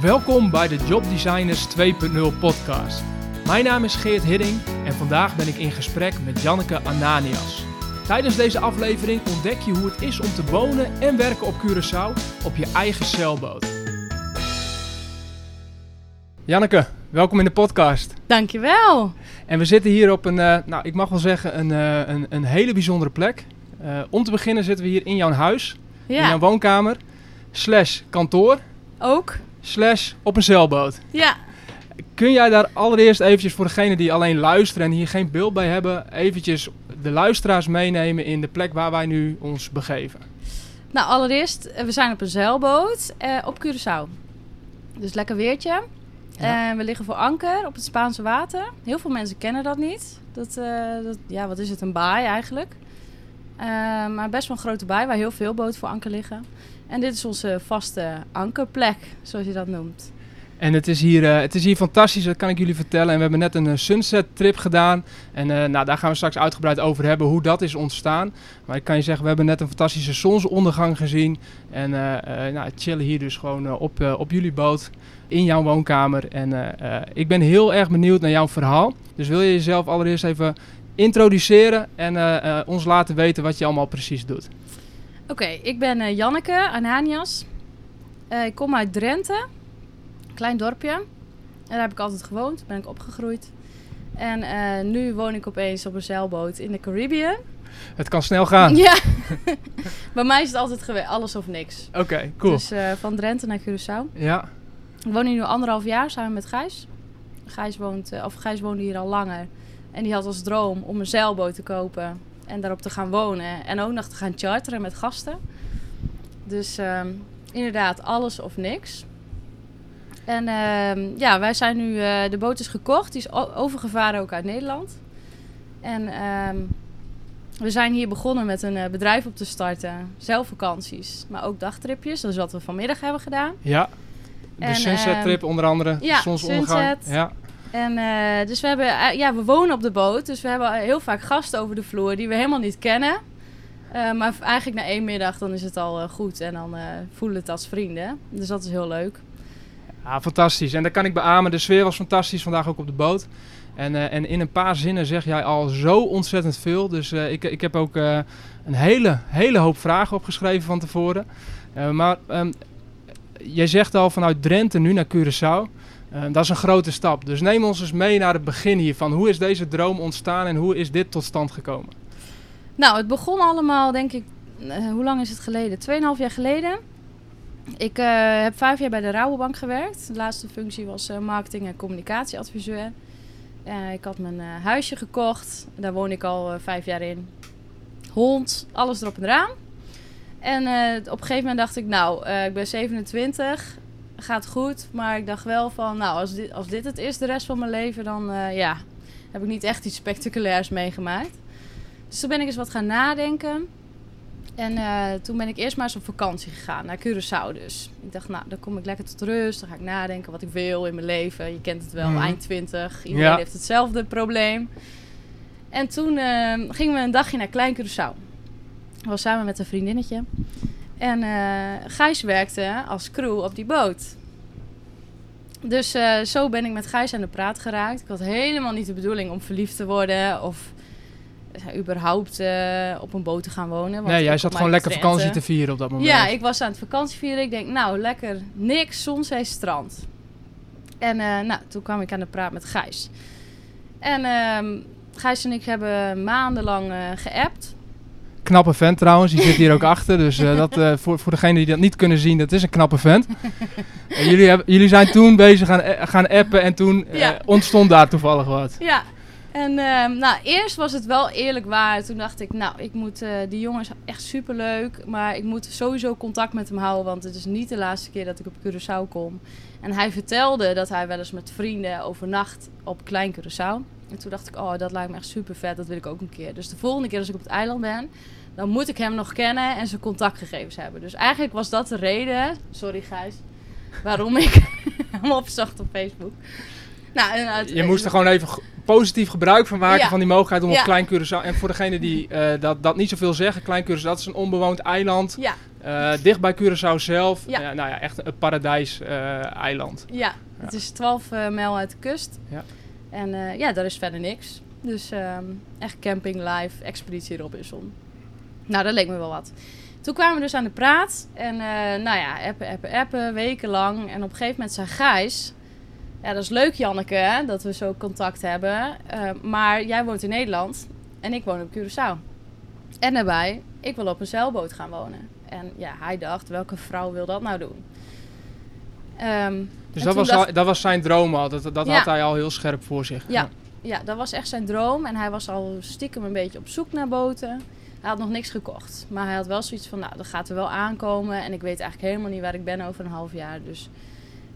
Welkom bij de Job Designers 2.0 podcast. Mijn naam is Geert Hidding en vandaag ben ik in gesprek met Janneke Ananias. Tijdens deze aflevering ontdek je hoe het is om te wonen en werken op Curaçao op je eigen zeilboot. Janneke, welkom in de podcast. Dankjewel. En we zitten hier op een, uh, nou ik mag wel zeggen, een, uh, een, een hele bijzondere plek. Uh, om te beginnen zitten we hier in jouw huis, ja. in jouw woonkamer, slash kantoor. Ook. Slash op een zeilboot. Ja. Kun jij daar allereerst eventjes voor degenen die alleen luisteren en hier geen beeld bij hebben, eventjes de luisteraars meenemen in de plek waar wij nu ons begeven? Nou, allereerst, we zijn op een zeilboot op Curaçao. Dus lekker weertje. Ja. we liggen voor anker op het Spaanse water. Heel veel mensen kennen dat niet. Dat, uh, dat ja, wat is het, een baai eigenlijk. Uh, maar best wel een grote baai waar heel veel boten voor anker liggen. En dit is onze vaste ankerplek, zoals je dat noemt. En het is, hier, uh, het is hier fantastisch, dat kan ik jullie vertellen. En we hebben net een sunset trip gedaan. En uh, nou, daar gaan we straks uitgebreid over hebben hoe dat is ontstaan. Maar ik kan je zeggen, we hebben net een fantastische zonsondergang gezien. En nou, chillen hier dus gewoon op, op jullie boot in jouw woonkamer. En ik ben heel erg benieuwd naar jouw verhaal. Dus wil je jezelf allereerst even introduceren en ons laten weten wat je allemaal precies doet? Oké, okay, ik ben Janneke Ananias. ik kom uit Drenthe klein dorpje. En daar heb ik altijd gewoond, ben ik opgegroeid. En uh, nu woon ik opeens op een zeilboot in de Caribbean. Het kan snel gaan. Ja. Bij mij is het altijd geweest, alles of niks. Oké, okay, cool. Dus uh, van Drenthe naar Curaçao. Ja. Ik woon hier nu anderhalf jaar samen met Gijs. Gijs, woont, uh, of Gijs woonde hier al langer. En die had als droom om een zeilboot te kopen en daarop te gaan wonen. En ook nog te gaan charteren met gasten. Dus um, inderdaad, alles of niks. En uh, ja, wij zijn nu, uh, de boot is gekocht. Die is overgevaren ook uit Nederland. En uh, we zijn hier begonnen met een uh, bedrijf op te starten. Zelfvakanties, maar ook dagtripjes. Dat is wat we vanmiddag hebben gedaan. Ja, de en, sunset trip onder andere. Ja, zonsondergang. Sunset. Ja. En uh, dus we hebben, ja, we wonen op de boot. Dus we hebben heel vaak gasten over de vloer die we helemaal niet kennen. Uh, maar eigenlijk na één middag dan is het al goed en dan voelen het als vrienden. Dus dat is heel leuk. Ja, fantastisch. En dat kan ik beamen. De sfeer was fantastisch vandaag ook op de boot. En, en in een paar zinnen zeg jij al zo ontzettend veel. Dus ik, ik heb ook een hele, hele hoop vragen opgeschreven van tevoren. maar um, jij zegt al vanuit Drenthe nu naar Curaçao. Dat is een grote stap. Dus neem ons eens mee naar het begin hiervan. Hoe is deze droom ontstaan en hoe is dit tot stand gekomen? Nou, het begon allemaal, denk ik, hoe lang is het geleden? Tweeënhalf jaar geleden. Ik uh, heb vijf jaar bij de Rabobank gewerkt. De laatste functie was uh, marketing- en communicatieadviseur. Ik had mijn huisje gekocht. Daar woon ik al vijf jaar in. Hond, alles erop en eraan. En op een gegeven moment dacht ik, nou, ik ben 27, gaat goed. Maar ik dacht wel van, nou, als dit, als dit het is de rest van mijn leven, dan ja, heb ik niet echt iets spectaculairs meegemaakt. Dus toen ben ik eens wat gaan nadenken. En uh, toen ben ik eerst maar eens op vakantie gegaan, naar Curaçao dus. Ik dacht, nou, dan kom ik lekker tot rust. Dan ga ik nadenken wat ik wil in mijn leven. Je kent het wel, mm. eind 20. Iedereen ja. heeft hetzelfde probleem. En toen uh, gingen we een dagje naar Klein Curaçao. Ik was samen met een vriendinnetje. En uh, Gijs werkte als crew op die boot. Dus zo ben ik met Gijs aan de praat geraakt. Ik had helemaal niet de bedoeling om verliefd te worden of überhaupt uh, op een boot te gaan wonen. Want nee, jij zat gewoon lekker vakantie te vieren op dat moment. Ja, ik was aan het vakantie vieren. Ik denk, nou, lekker niks, zon, zee, strand. En nou, toen kwam ik aan de praat met Gijs. En uh, Gijs en ik hebben maandenlang geappt. Knappe vent trouwens, die zit hier ook achter. Dus dat, voor, voor degenen die dat niet kunnen zien, dat is een knappe vent. jullie, hebben, jullie zijn toen bezig gaan, gaan appen en toen ja. ontstond daar toevallig wat. Ja, en uh, nou, eerst was het wel eerlijk waar. Toen dacht ik, nou, ik moet, die jongen is echt superleuk. Maar ik moet sowieso contact met hem houden. Want het is niet de laatste keer dat ik op Curaçao kom. En hij vertelde dat hij wel eens met vrienden overnacht op Klein Curaçao. En toen dacht ik, oh, dat lijkt me echt super vet. Dat wil ik ook een keer. Dus de volgende keer als ik op het eiland ben, dan moet ik hem nog kennen en zijn contactgegevens hebben. Dus eigenlijk was dat de reden, sorry Gijs, waarom ik hem opzocht op Facebook. Nou, je moest er gewoon even positief gebruik van maken Ja. van die mogelijkheid om Ja. op Klein Curaçao... En voor degene die eh, dat, dat niet zoveel zeggen, Klein Curaçao dat is een onbewoond eiland. Ja, eh, dicht bij Curaçao zelf. Ja. Nou ja, echt een paradijs-eiland. ja. het is 12 eh, mijl uit de kust. Ja. En eh, ja, daar is verder niks. Dus ehm, echt camping, live, expeditie Robinson. Nou, dat leek me wel wat. Toen kwamen we dus aan de praat. En eh, nou ja, appen, appen, appen, wekenlang. En op een gegeven moment zei Gijs... Ja, dat is leuk Janneke, hè, dat we zo contact hebben. Eh, maar jij woont in Nederland en ik woon op Curaçao. En daarbij, ik wil op een zeilboot gaan wonen. En ja, hij dacht, welke vrouw wil dat nou doen? Ehm, Dus dat was, dacht- al, dat was zijn droom al. Dat, dat Ja. had hij al heel scherp voor zich. Ja. Ja, dat was echt zijn droom. En hij was al stiekem een beetje op zoek naar boten. Hij had nog niks gekocht. Maar hij had wel zoiets van, nou, dat gaat er wel aankomen. En ik weet eigenlijk helemaal niet waar ik ben over een half jaar. Dus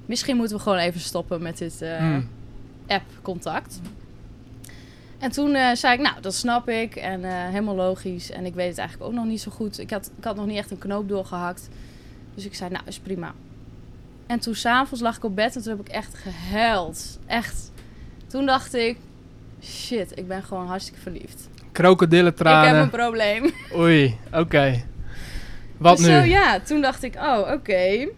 misschien moeten we gewoon even stoppen met dit eh, Hmm. app-contact. En toen eh, zei ik, nou, dat snap ik. En eh, helemaal logisch. En ik weet het eigenlijk ook nog niet zo goed. Ik had, ik had nog niet echt een knoop doorgehakt. Dus ik zei, nou, is prima. En toen s'avonds lag ik op bed en toen heb ik echt gehuild. Echt. Toen dacht ik, shit, ik ben gewoon hartstikke verliefd. Krokodillentranen. Ik heb een probleem. Oei, oké. Wat Dus nu? Zo, ja, toen dacht ik, oh, oké.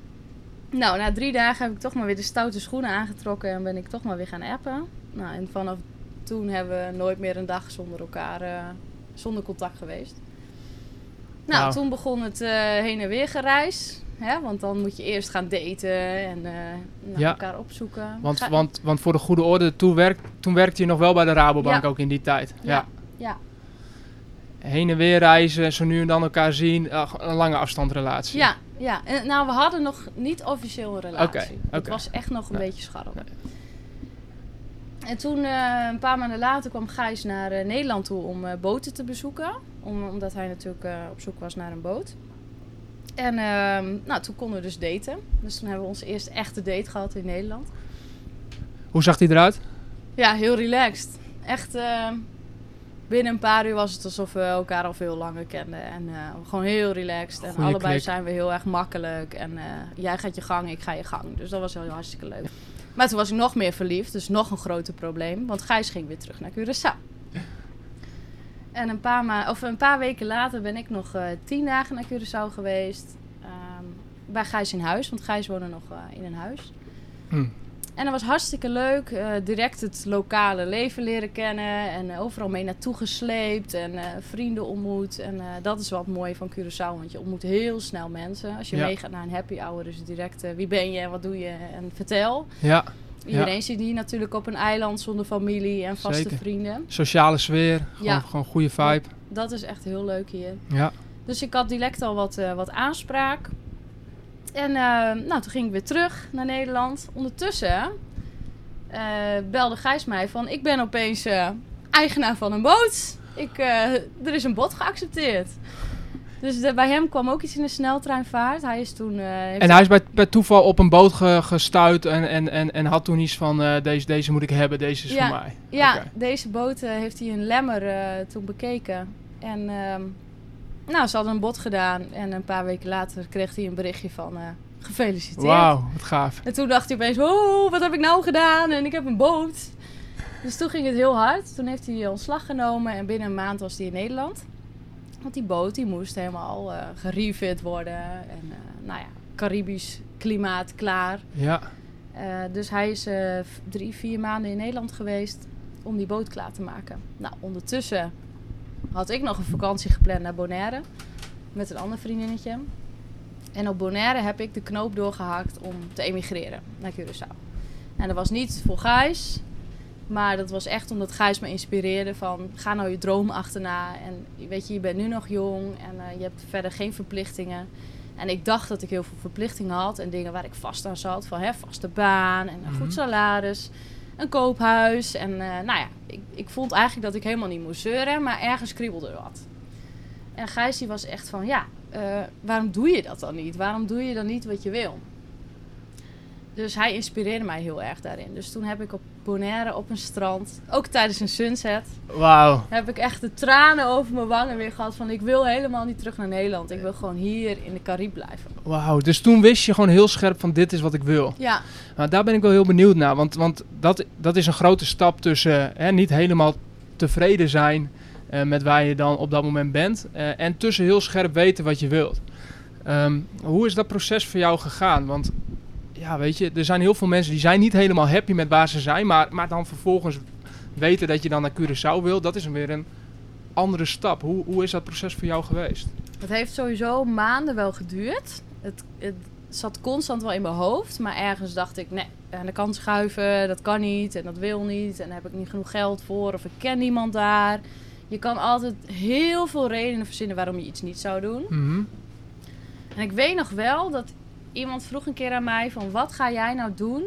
Nou, na drie dagen heb ik toch maar weer de stoute schoenen aangetrokken en ben ik toch maar weer gaan appen. Nou, en vanaf toen hebben we nooit meer een dag zonder elkaar, eh, zonder contact geweest. Nou, toen begon het eh, heen en weer gereis. Hè? Want dan moet je eerst gaan daten en eh, Ja. elkaar opzoeken. Want, Ga- want, want voor de goede orde, toen, werk, toen werkte je nog wel bij de Rabobank Ja. ook in die tijd. Ja. Ja. ja, Heen en weer reizen, zo nu en dan elkaar zien. eh, een lange afstandrelatie. ja, ja. En, nou, we hadden nog niet officieel een relatie. Oké, Het was echt nog een Nee. beetje scharrel. En toen, eh, een paar maanden later, kwam Gijs naar eh, Nederland toe om eh, boten te bezoeken. Om, omdat hij natuurlijk eh, op zoek was naar een boot. En ehm, nou, toen konden we dus daten. Dus toen hebben we onze eerste echte date gehad in Nederland. Hoe zag die eruit? Ja, heel relaxed. Echt, eh, binnen een paar uur was het alsof we elkaar al veel langer kenden. En eh, gewoon heel relaxed. En allebei klik. zijn we heel erg makkelijk. En eh, jij gaat je gang, ik ga je gang. Dus dat was heel hartstikke leuk. Maar toen was ik nog meer verliefd, dus nog een groter probleem. Want Gijs ging weer terug naar Curaçao. En een paar, ma of een paar weken later ben ik nog eh, tien dagen naar Curaçao geweest. ehm, bij Gijs in huis, want Gijs woonde nog in een huis. Hm. En dat was hartstikke leuk. eh, direct het lokale leven leren kennen. En eh, overal mee naartoe gesleept. En eh, vrienden ontmoet. En dat is wat mooi van Curaçao. Want je ontmoet heel snel mensen. Als je Ja. meegaat naar een happy hour. is het direct wie ben je en wat doe je en vertel. Ja, Iedereen zit hier natuurlijk op een eiland zonder familie en vaste Zeker. vrienden. sociale sweer. Gewoon, Ja. gewoon goede vibe. Dat is echt heel leuk hier. Ja. Dus ik had direct al wat, wat aanspraak. En eh, nou, toen ging ik weer terug naar Nederland. Ondertussen eh, belde Gijs mij van... ik ben opeens eh, eigenaar van een boot. Ik, er is een bod geaccepteerd. Dus de- bij hem kwam ook iets in de sneltreinvaart. Hij is toen... En hij is bij, per toeval op een boot ge- gestuurd en, en, en, en had toen iets van, deze, deze moet ik hebben, deze is Ja. voor mij. Ja, deze boot heeft hij in Lemmer toen bekeken. En ehm, nou, ze hadden een bod gedaan. En een paar weken later kreeg hij een berichtje van... eh, gefeliciteerd. Wauw, wat gaaf. En toen dacht hij opeens, oh, wat heb ik nou gedaan? En ik heb een boot. Dus toen ging het heel hard. Toen heeft hij ontslag genomen en binnen een maand was hij in Nederland. Want die boot die moest helemaal eh gerefit worden. En eh, nou ja, Caribisch klimaat klaar. Ja, dus hij is drie, vier maanden in Nederland geweest om die boot klaar te maken. Nou, ondertussen had ik nog een vakantie gepland naar Bonaire. Met een ander vriendinnetje. En op Bonaire heb ik de knoop doorgehakt om te emigreren naar Curaçao. En dat was niet voor Gijs. Maar dat was echt omdat Gijs me inspireerde van... ga nou je droom achterna. En weet je, je bent nu nog jong en eh, je hebt verder geen verplichtingen. En ik dacht dat ik heel veel verplichtingen had. En dingen waar ik vast aan zat. Van hè, vaste baan en een Mhm. goed salaris. Een koophuis. En eh, nou ja, ik, ik vond eigenlijk dat ik helemaal niet moest zeuren. Maar ergens kriebelde wat. En Gijs die was echt van... Ja, eh, waarom doe je dat dan niet? Waarom doe je dan niet wat je wil? Dus hij inspireerde mij heel erg daarin. Dus toen heb ik op Bonaire op een strand, ook tijdens een sunset, heb ik echt de tranen over mijn wangen weer gehad van ik wil helemaal niet terug naar Nederland. Ik wil gewoon hier in de Caribe blijven. Wauw. Dus toen wist je gewoon heel scherp van dit is wat ik wil. Ja, Maar daar ben ik wel heel benieuwd naar. Want, want dat, dat is een grote stap tussen hè, niet helemaal tevreden zijn eh, met waar je dan op dat moment bent. eh, en tussen heel scherp weten wat je wilt. Ehm, hoe is dat proces voor jou gegaan? Want ja, weet je, er zijn heel veel mensen die zijn niet helemaal happy met waar ze zijn. Maar, maar dan vervolgens weten dat je dan naar Curaçao wil. Dat is weer een andere stap. Hoe, hoe is dat proces voor jou geweest? het heeft sowieso maanden wel geduurd. Het, het zat constant wel in mijn hoofd, maar ergens dacht ik, nee, aan de kant schuiven, dat kan niet en dat wil niet. En daar heb ik niet genoeg geld voor of ik ken niemand daar. Je kan altijd heel veel redenen verzinnen waarom je iets niet zou doen. Mhm. En ik weet nog wel dat iemand vroeg een keer aan mij van wat ga jij nou doen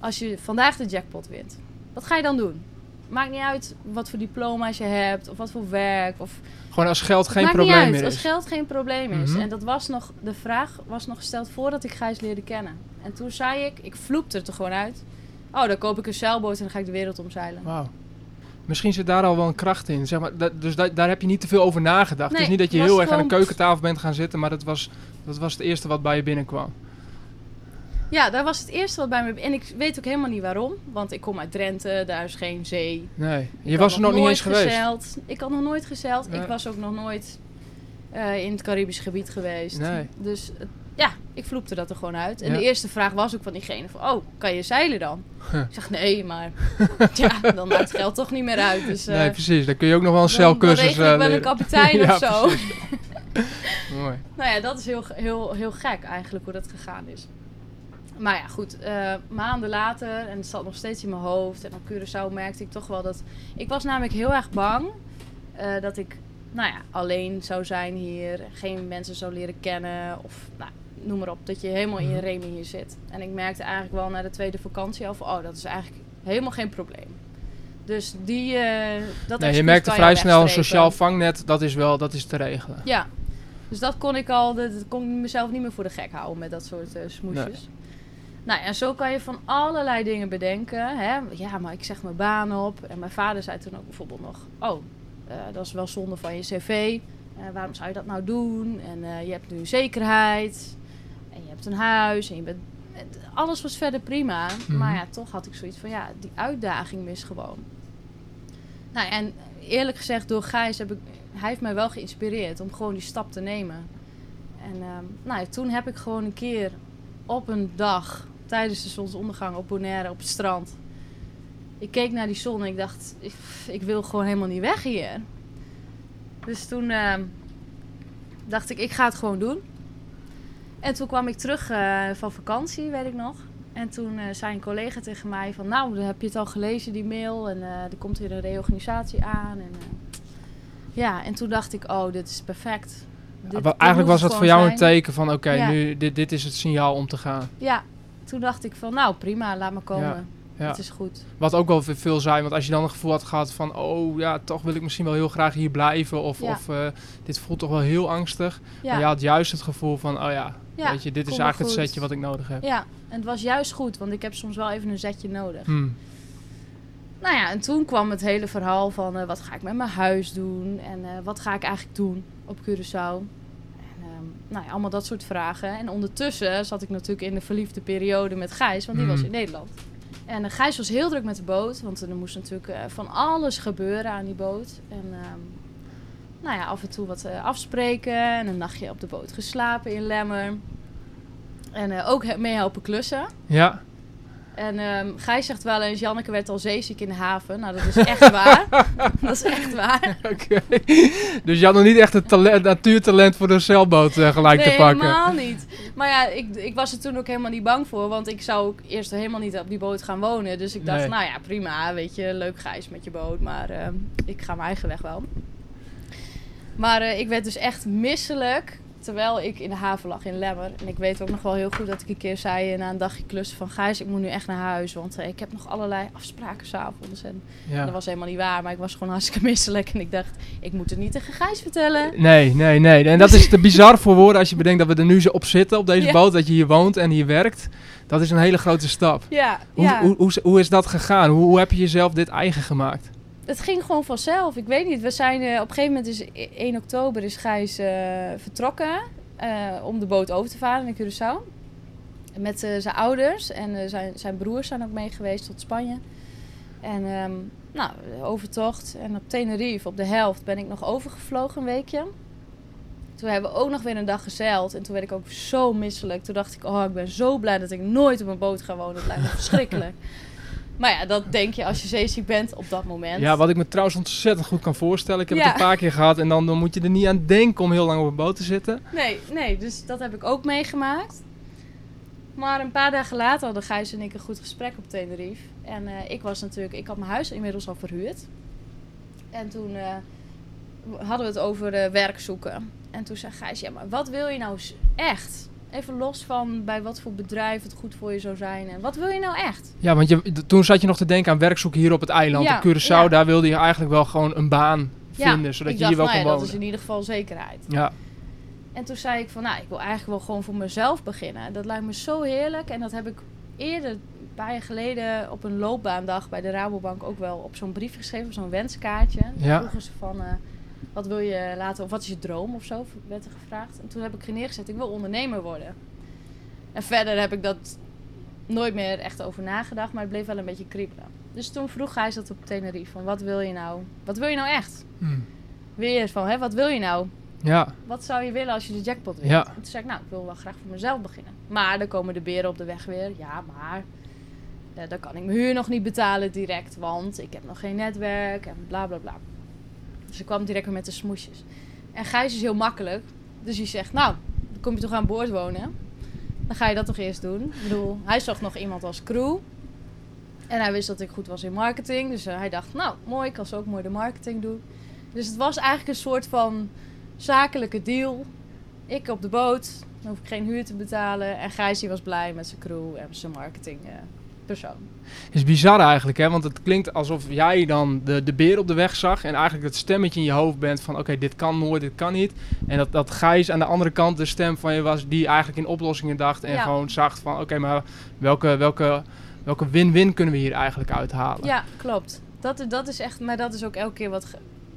als je vandaag de jackpot wint? Wat ga je dan doen? Maakt niet uit wat voor diploma's je hebt of wat voor werk. Of, Gewoon als geld geen maakt probleem niet uit, meer als is. geld geen probleem is. Mhm. En dat was nog, de vraag was nog gesteld voordat ik Gijs leerde kennen. En toen zei ik, ik vloepte het er gewoon uit. Oh, dan koop ik een zeilboot en dan ga ik de wereld omzeilen. Wauw. Misschien zit daar al wel een kracht in. Zeg maar, dat, dus da- daar heb je niet te veel over nagedacht. het Nee, is niet dat je het heel erg aan gewoon- keukentafel bent gaan zitten, maar dat was, dat was het eerste wat bij je binnenkwam. Ja, dat was het eerste wat bij me... En ik weet ook helemaal niet waarom. Want ik kom uit Drenthe, daar is geen zee. Nee, je was er nog niet eens geweest. gezeild. Ik had nog nooit gezeild. Nee. Ik was ook nog nooit eh, in het Caribisch gebied geweest. Nee. Dus eh, ja, ik vloepte dat er gewoon uit. En Ja. de eerste vraag was ook van diegene van... Oh, kan je zeilen dan? Huh. Ik zeg nee, maar ja, dan maakt het geld toch niet meer uit. Dus, eh, nee, precies. Dan kun je ook nog wel een dan, dan zeilcursus regel ik eh, wel een kapitein of zo. Mooi. Nou ja, dat is heel, heel, heel gek eigenlijk hoe dat gegaan is. Maar ja, goed. eh, maanden later, en het zat nog steeds in mijn hoofd. En op Curaçao merkte ik toch wel dat... Ik was namelijk heel erg bang eh, dat ik nou ja, alleen zou zijn hier. Geen mensen zou leren kennen. Of nou, noem maar op. Dat je helemaal in je Mhm. remi hier zit. En ik merkte eigenlijk wel na de tweede vakantie al van... Oh, dat is eigenlijk helemaal geen probleem. Dus die... eh dat Nee, je merkte vrij je snel een sociaal vangnet, dat is wel dat is te regelen. Ja, dus dat kon ik al, dat dat kon ik mezelf niet meer voor de gek houden met dat soort eh smoesjes. Nou ja, zo kan je van allerlei dingen bedenken. Hè? Ja, maar ik zeg mijn baan op. En mijn vader zei toen ook bijvoorbeeld nog: Oh, eh, dat is wel zonde van je cv. Eh, waarom zou je dat nou doen? En je hebt nu zekerheid. En je hebt een huis. En je bent. Alles was verder prima. Mhm. Maar ja, toch had ik zoiets van: ja, die uitdaging mis gewoon. Nou, en eerlijk gezegd, door Gijs heb ik. Hij heeft mij wel geïnspireerd om gewoon die stap te nemen. En ehm, nou, toen heb ik gewoon een keer op een dag tijdens de zonsondergang op Bonaire op het strand. Ik keek naar die zon en ik dacht, ik, ik wil gewoon helemaal niet weg hier. Dus toen ehm, dacht ik, ik ga het gewoon doen. En toen kwam ik terug eh, van vakantie, weet ik nog. En toen eh, zei een collega tegen mij van, nou, heb je het al gelezen, die mail. En eh, er komt weer een reorganisatie aan. En, ja, en toen dacht ik, oh, dit is perfect. Dit- Eigenlijk was dat voor jou een teken van oké, Ja. nu dit, dit is het signaal om te gaan. Ja, toen dacht ik van, nou prima, laat me komen. Ja. Het is goed. Wat ook wel veel- zijn, want als je dan een gevoel had gehad van oh ja, toch wil ik misschien wel heel graag hier blijven. Of, Ja. of eh, dit voelt toch wel heel angstig. Ja, Maar je had juist het gevoel van oh ja, weet je, dit is eigenlijk het setje wat ik nodig heb. ja, en het was juist goed, want ik heb soms wel even een zetje nodig. Hmm. Nou ja, en toen kwam het hele verhaal van eh, wat ga ik met mijn huis doen en eh, wat ga ik eigenlijk doen op Curaçao. En, ehm, nou ja, allemaal dat soort vragen. En ondertussen zat ik natuurlijk in de verliefde periode met Gijs, want die Mhm. was in Nederland. En eh, Gijs was heel druk met de boot, want er moest natuurlijk van alles gebeuren aan die boot. En ehm, nou ja, af en toe wat afspreken en een nachtje op de boot geslapen in Lemmer. En ook he- mee helpen klussen. Ja, En ehm Gijs zegt wel eens, Janneke werd al zeeziek in de haven. Nou, dat is echt waar. dat is echt waar. oké. dus je had nog niet echt het talent, natuurtalent voor de zeilboot eh, gelijk nee, te pakken. helemaal niet. Maar ja, ik, ik was er toen ook helemaal niet bang voor. Want ik zou ook eerst helemaal niet op die boot gaan wonen. Dus ik dacht, Nee. nou ja, prima. Weet je, leuk Gijs met je boot. Maar ehm, ik ga mijn eigen weg wel. Maar eh, ik werd dus echt misselijk terwijl ik in de haven lag in Lemmer. En ik weet ook nog wel heel goed dat ik een keer zei na een dagje klussen van... Gijs, ik moet nu echt naar huis, want eh, ik heb nog allerlei afspraken s'avonds. En Ja. dat was helemaal niet waar, maar ik was gewoon hartstikke misselijk. En ik dacht, ik moet het niet tegen Gijs vertellen. Nee, nee, nee. En dat is te bizar voor woorden als je bedenkt dat we er nu zo op zitten, op deze Ja. boot, dat je hier woont en hier werkt. Dat is een hele grote stap. Ja, Hoe, ja. hoe, hoe, hoe is dat gegaan? Hoe, hoe heb je jezelf dit eigen gemaakt? Het ging gewoon vanzelf. Ik weet niet. We zijn eh, op een gegeven moment e- 1 oktober is Gijs eh, vertrokken eh, om de boot over te varen naar Curaçao. Met zijn ouders en zijn, zijn broers zijn ook mee geweest tot Spanje. En ehm, nou, overtocht. En op Tenerife, op de helft, ben ik nog overgevlogen een weekje. Toen hebben we ook nog weer een dag gezeild. En toen werd ik ook zo misselijk. Toen dacht ik, oh, ik ben zo blij dat ik nooit op een boot ga wonen. Het lijkt me verschrikkelijk. Maar ja, dat denk je als je zeeziek bent op dat moment. Ja, wat ik me trouwens ontzettend goed kan voorstellen. Ik heb Ja. het een paar keer gehad en dan, dan moet je er niet aan denken om heel lang op een boot te zitten. Nee, nee, dus dat heb ik ook meegemaakt. Maar een paar dagen later hadden Gijs en ik een goed gesprek op Tenerife. En eh, ik was natuurlijk, ik had mijn huis inmiddels al verhuurd. En toen eh, hadden we het over eh, werk zoeken. En toen zei Gijs, ja, maar wat wil je nou echt? Even los van bij wat voor bedrijf het goed voor je zou zijn. En wat wil je nou echt? Ja, want je, toen zat je nog te denken aan werkzoeken hier op het eiland. Ja, op Curaçao, ja. daar wilde je eigenlijk wel gewoon een baan Ja, vinden. Zodat ik je dacht, hier wel nou kon ja, wonen. dat is in ieder geval zekerheid. Ja, En toen zei ik van, nou, ik wil eigenlijk wel gewoon voor mezelf beginnen. Dat lijkt me zo heerlijk. En dat heb ik eerder, een paar jaar geleden, op een loopbaandag bij de Rabobank ook wel op zo'n brief geschreven, op zo'n wenskaartje. Ja. vroegen ze van, eh, wat wil je laten, of wat is je droom of zo, werd er gevraagd. En toen heb ik er neergezet, ik wil ondernemer worden. En verder heb ik dat nooit meer echt over nagedacht, maar het bleef wel een beetje kriebelen. Dus toen vroeg hij dat op Tenerife, van wat wil je nou, wat wil je nou echt? Hm. Weer van, hè, wat wil je nou? ja, Wat zou je willen als je de jackpot wint? Ja. En toen zei ik, nou, ik wil wel graag voor mezelf beginnen. Maar dan komen de beren op de weg weer. Ja, maar eh, dan kan ik mijn huur nog niet betalen direct, want ik heb nog geen netwerk en bla bla bla. Dus ik kwam direct weer met de smoesjes. En Gijs is heel makkelijk. Dus hij zegt, nou, dan kom je toch aan boord wonen. Dan ga je dat toch eerst doen. Ik bedoel, hij zocht nog iemand als crew. En hij wist dat ik goed was in marketing. Dus eh, hij dacht, nou, mooi, ik kan zo ook mooi de marketing doen. Dus het was eigenlijk een soort van zakelijke deal. Ik op de boot, dan hoef ik geen huur te betalen. En Gijs die was blij met zijn crew en zijn marketing eh, persoon. is bizar eigenlijk, hè? Want het klinkt alsof jij dan de, de beer op de weg zag en eigenlijk het stemmetje in je hoofd bent van oké, dit kan nooit, dit kan niet. En dat, dat Gijs aan de andere kant de stem van je was die eigenlijk in oplossingen dacht en Ja. gewoon zag van oké, maar welke, welke, welke win-win kunnen we hier eigenlijk uithalen? Ja, klopt. Dat, dat is echt, maar dat is ook elke keer wat,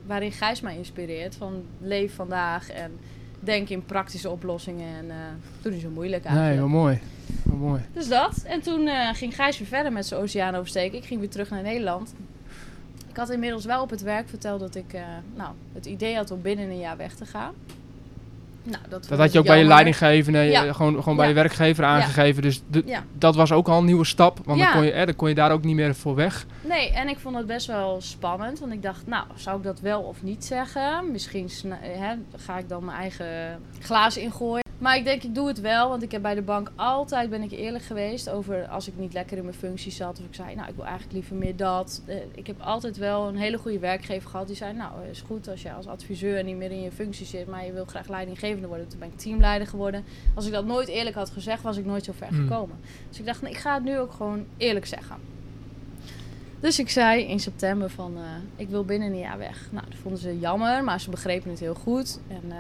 waarin Gijs mij inspireert. Van leef vandaag en denk in praktische oplossingen en eh doe niet zo moeilijk eigenlijk. Nee, wel mooi. Wel mooi. Dus dat. En toen eh, ging Gijs weer verder met zijn oceaan oversteken. Ik ging weer terug naar Nederland. Ik had inmiddels wel op het werk verteld dat ik eh, nou, het idee had om binnen een jaar weg te gaan. Nou, dat, Dat had je ook bij je leidinggevende, Ja. gewoon, gewoon bij Ja. je werkgever aangegeven. Dus de- Ja. dat was ook al een nieuwe stap, want dan, kon je, hè, dan kon je daar ook niet meer voor weg. Nee, en ik vond het best wel spannend. Want ik dacht, nou, zou ik dat wel of niet zeggen? Misschien eh, hè, ga ik dan mijn eigen glazen ingooien. Maar ik denk, ik doe het wel. Want ik heb bij de bank altijd, ben ik eerlijk geweest... over als ik niet lekker in mijn functie zat. Of ik zei, nou, ik wil eigenlijk liever meer dat. Eh, ik heb altijd wel een hele goede werkgever gehad. Die zei, nou, is goed als je als adviseur niet meer in je functie zit... maar je wil graag leidinggevende worden. Toen ben ik teamleider geworden. Als ik dat nooit eerlijk had gezegd, was ik nooit zo ver Hmm. gekomen. Dus ik dacht, nee, ik ga het nu ook gewoon eerlijk zeggen. Dus ik zei in september van, eh, ik wil binnen een jaar weg. Nou, dat vonden ze jammer, maar ze begrepen het heel goed. En eh,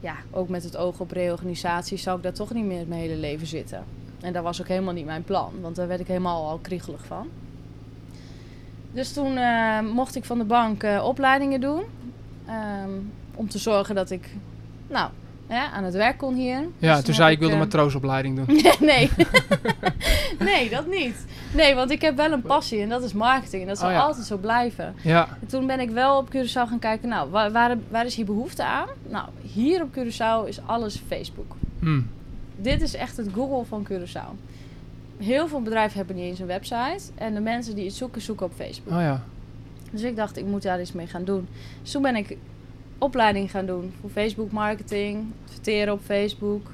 ja, ook met het oog op reorganisatie zou ik daar toch niet meer mijn hele leven zitten. En dat was ook helemaal niet mijn plan, want daar werd ik helemaal al kriegelig van. Dus toen eh, mocht ik van de bank eh, opleidingen doen. ehm, om te zorgen dat ik, nou, ja, aan het werk kon hier. Ja, Dus toen zei ik, heb wilde eh, matroosopleiding doen. nee. nee, dat niet. Nee, want ik heb wel een passie en dat is marketing. En dat zal Oh ja. altijd zo blijven. Ja, En toen ben ik wel op Curaçao gaan kijken, nou, waar, waar, waar is hier behoefte aan? Nou, hier op Curaçao is alles Facebook. hm. Dit is echt het Google van Curaçao. Heel veel bedrijven hebben niet eens een website. En de mensen die het zoeken, zoeken op Facebook. oh ja. Dus ik dacht, ik moet daar iets mee gaan doen. Dus toen ben ik opleiding gaan doen voor Facebook marketing, adverteren op Facebook.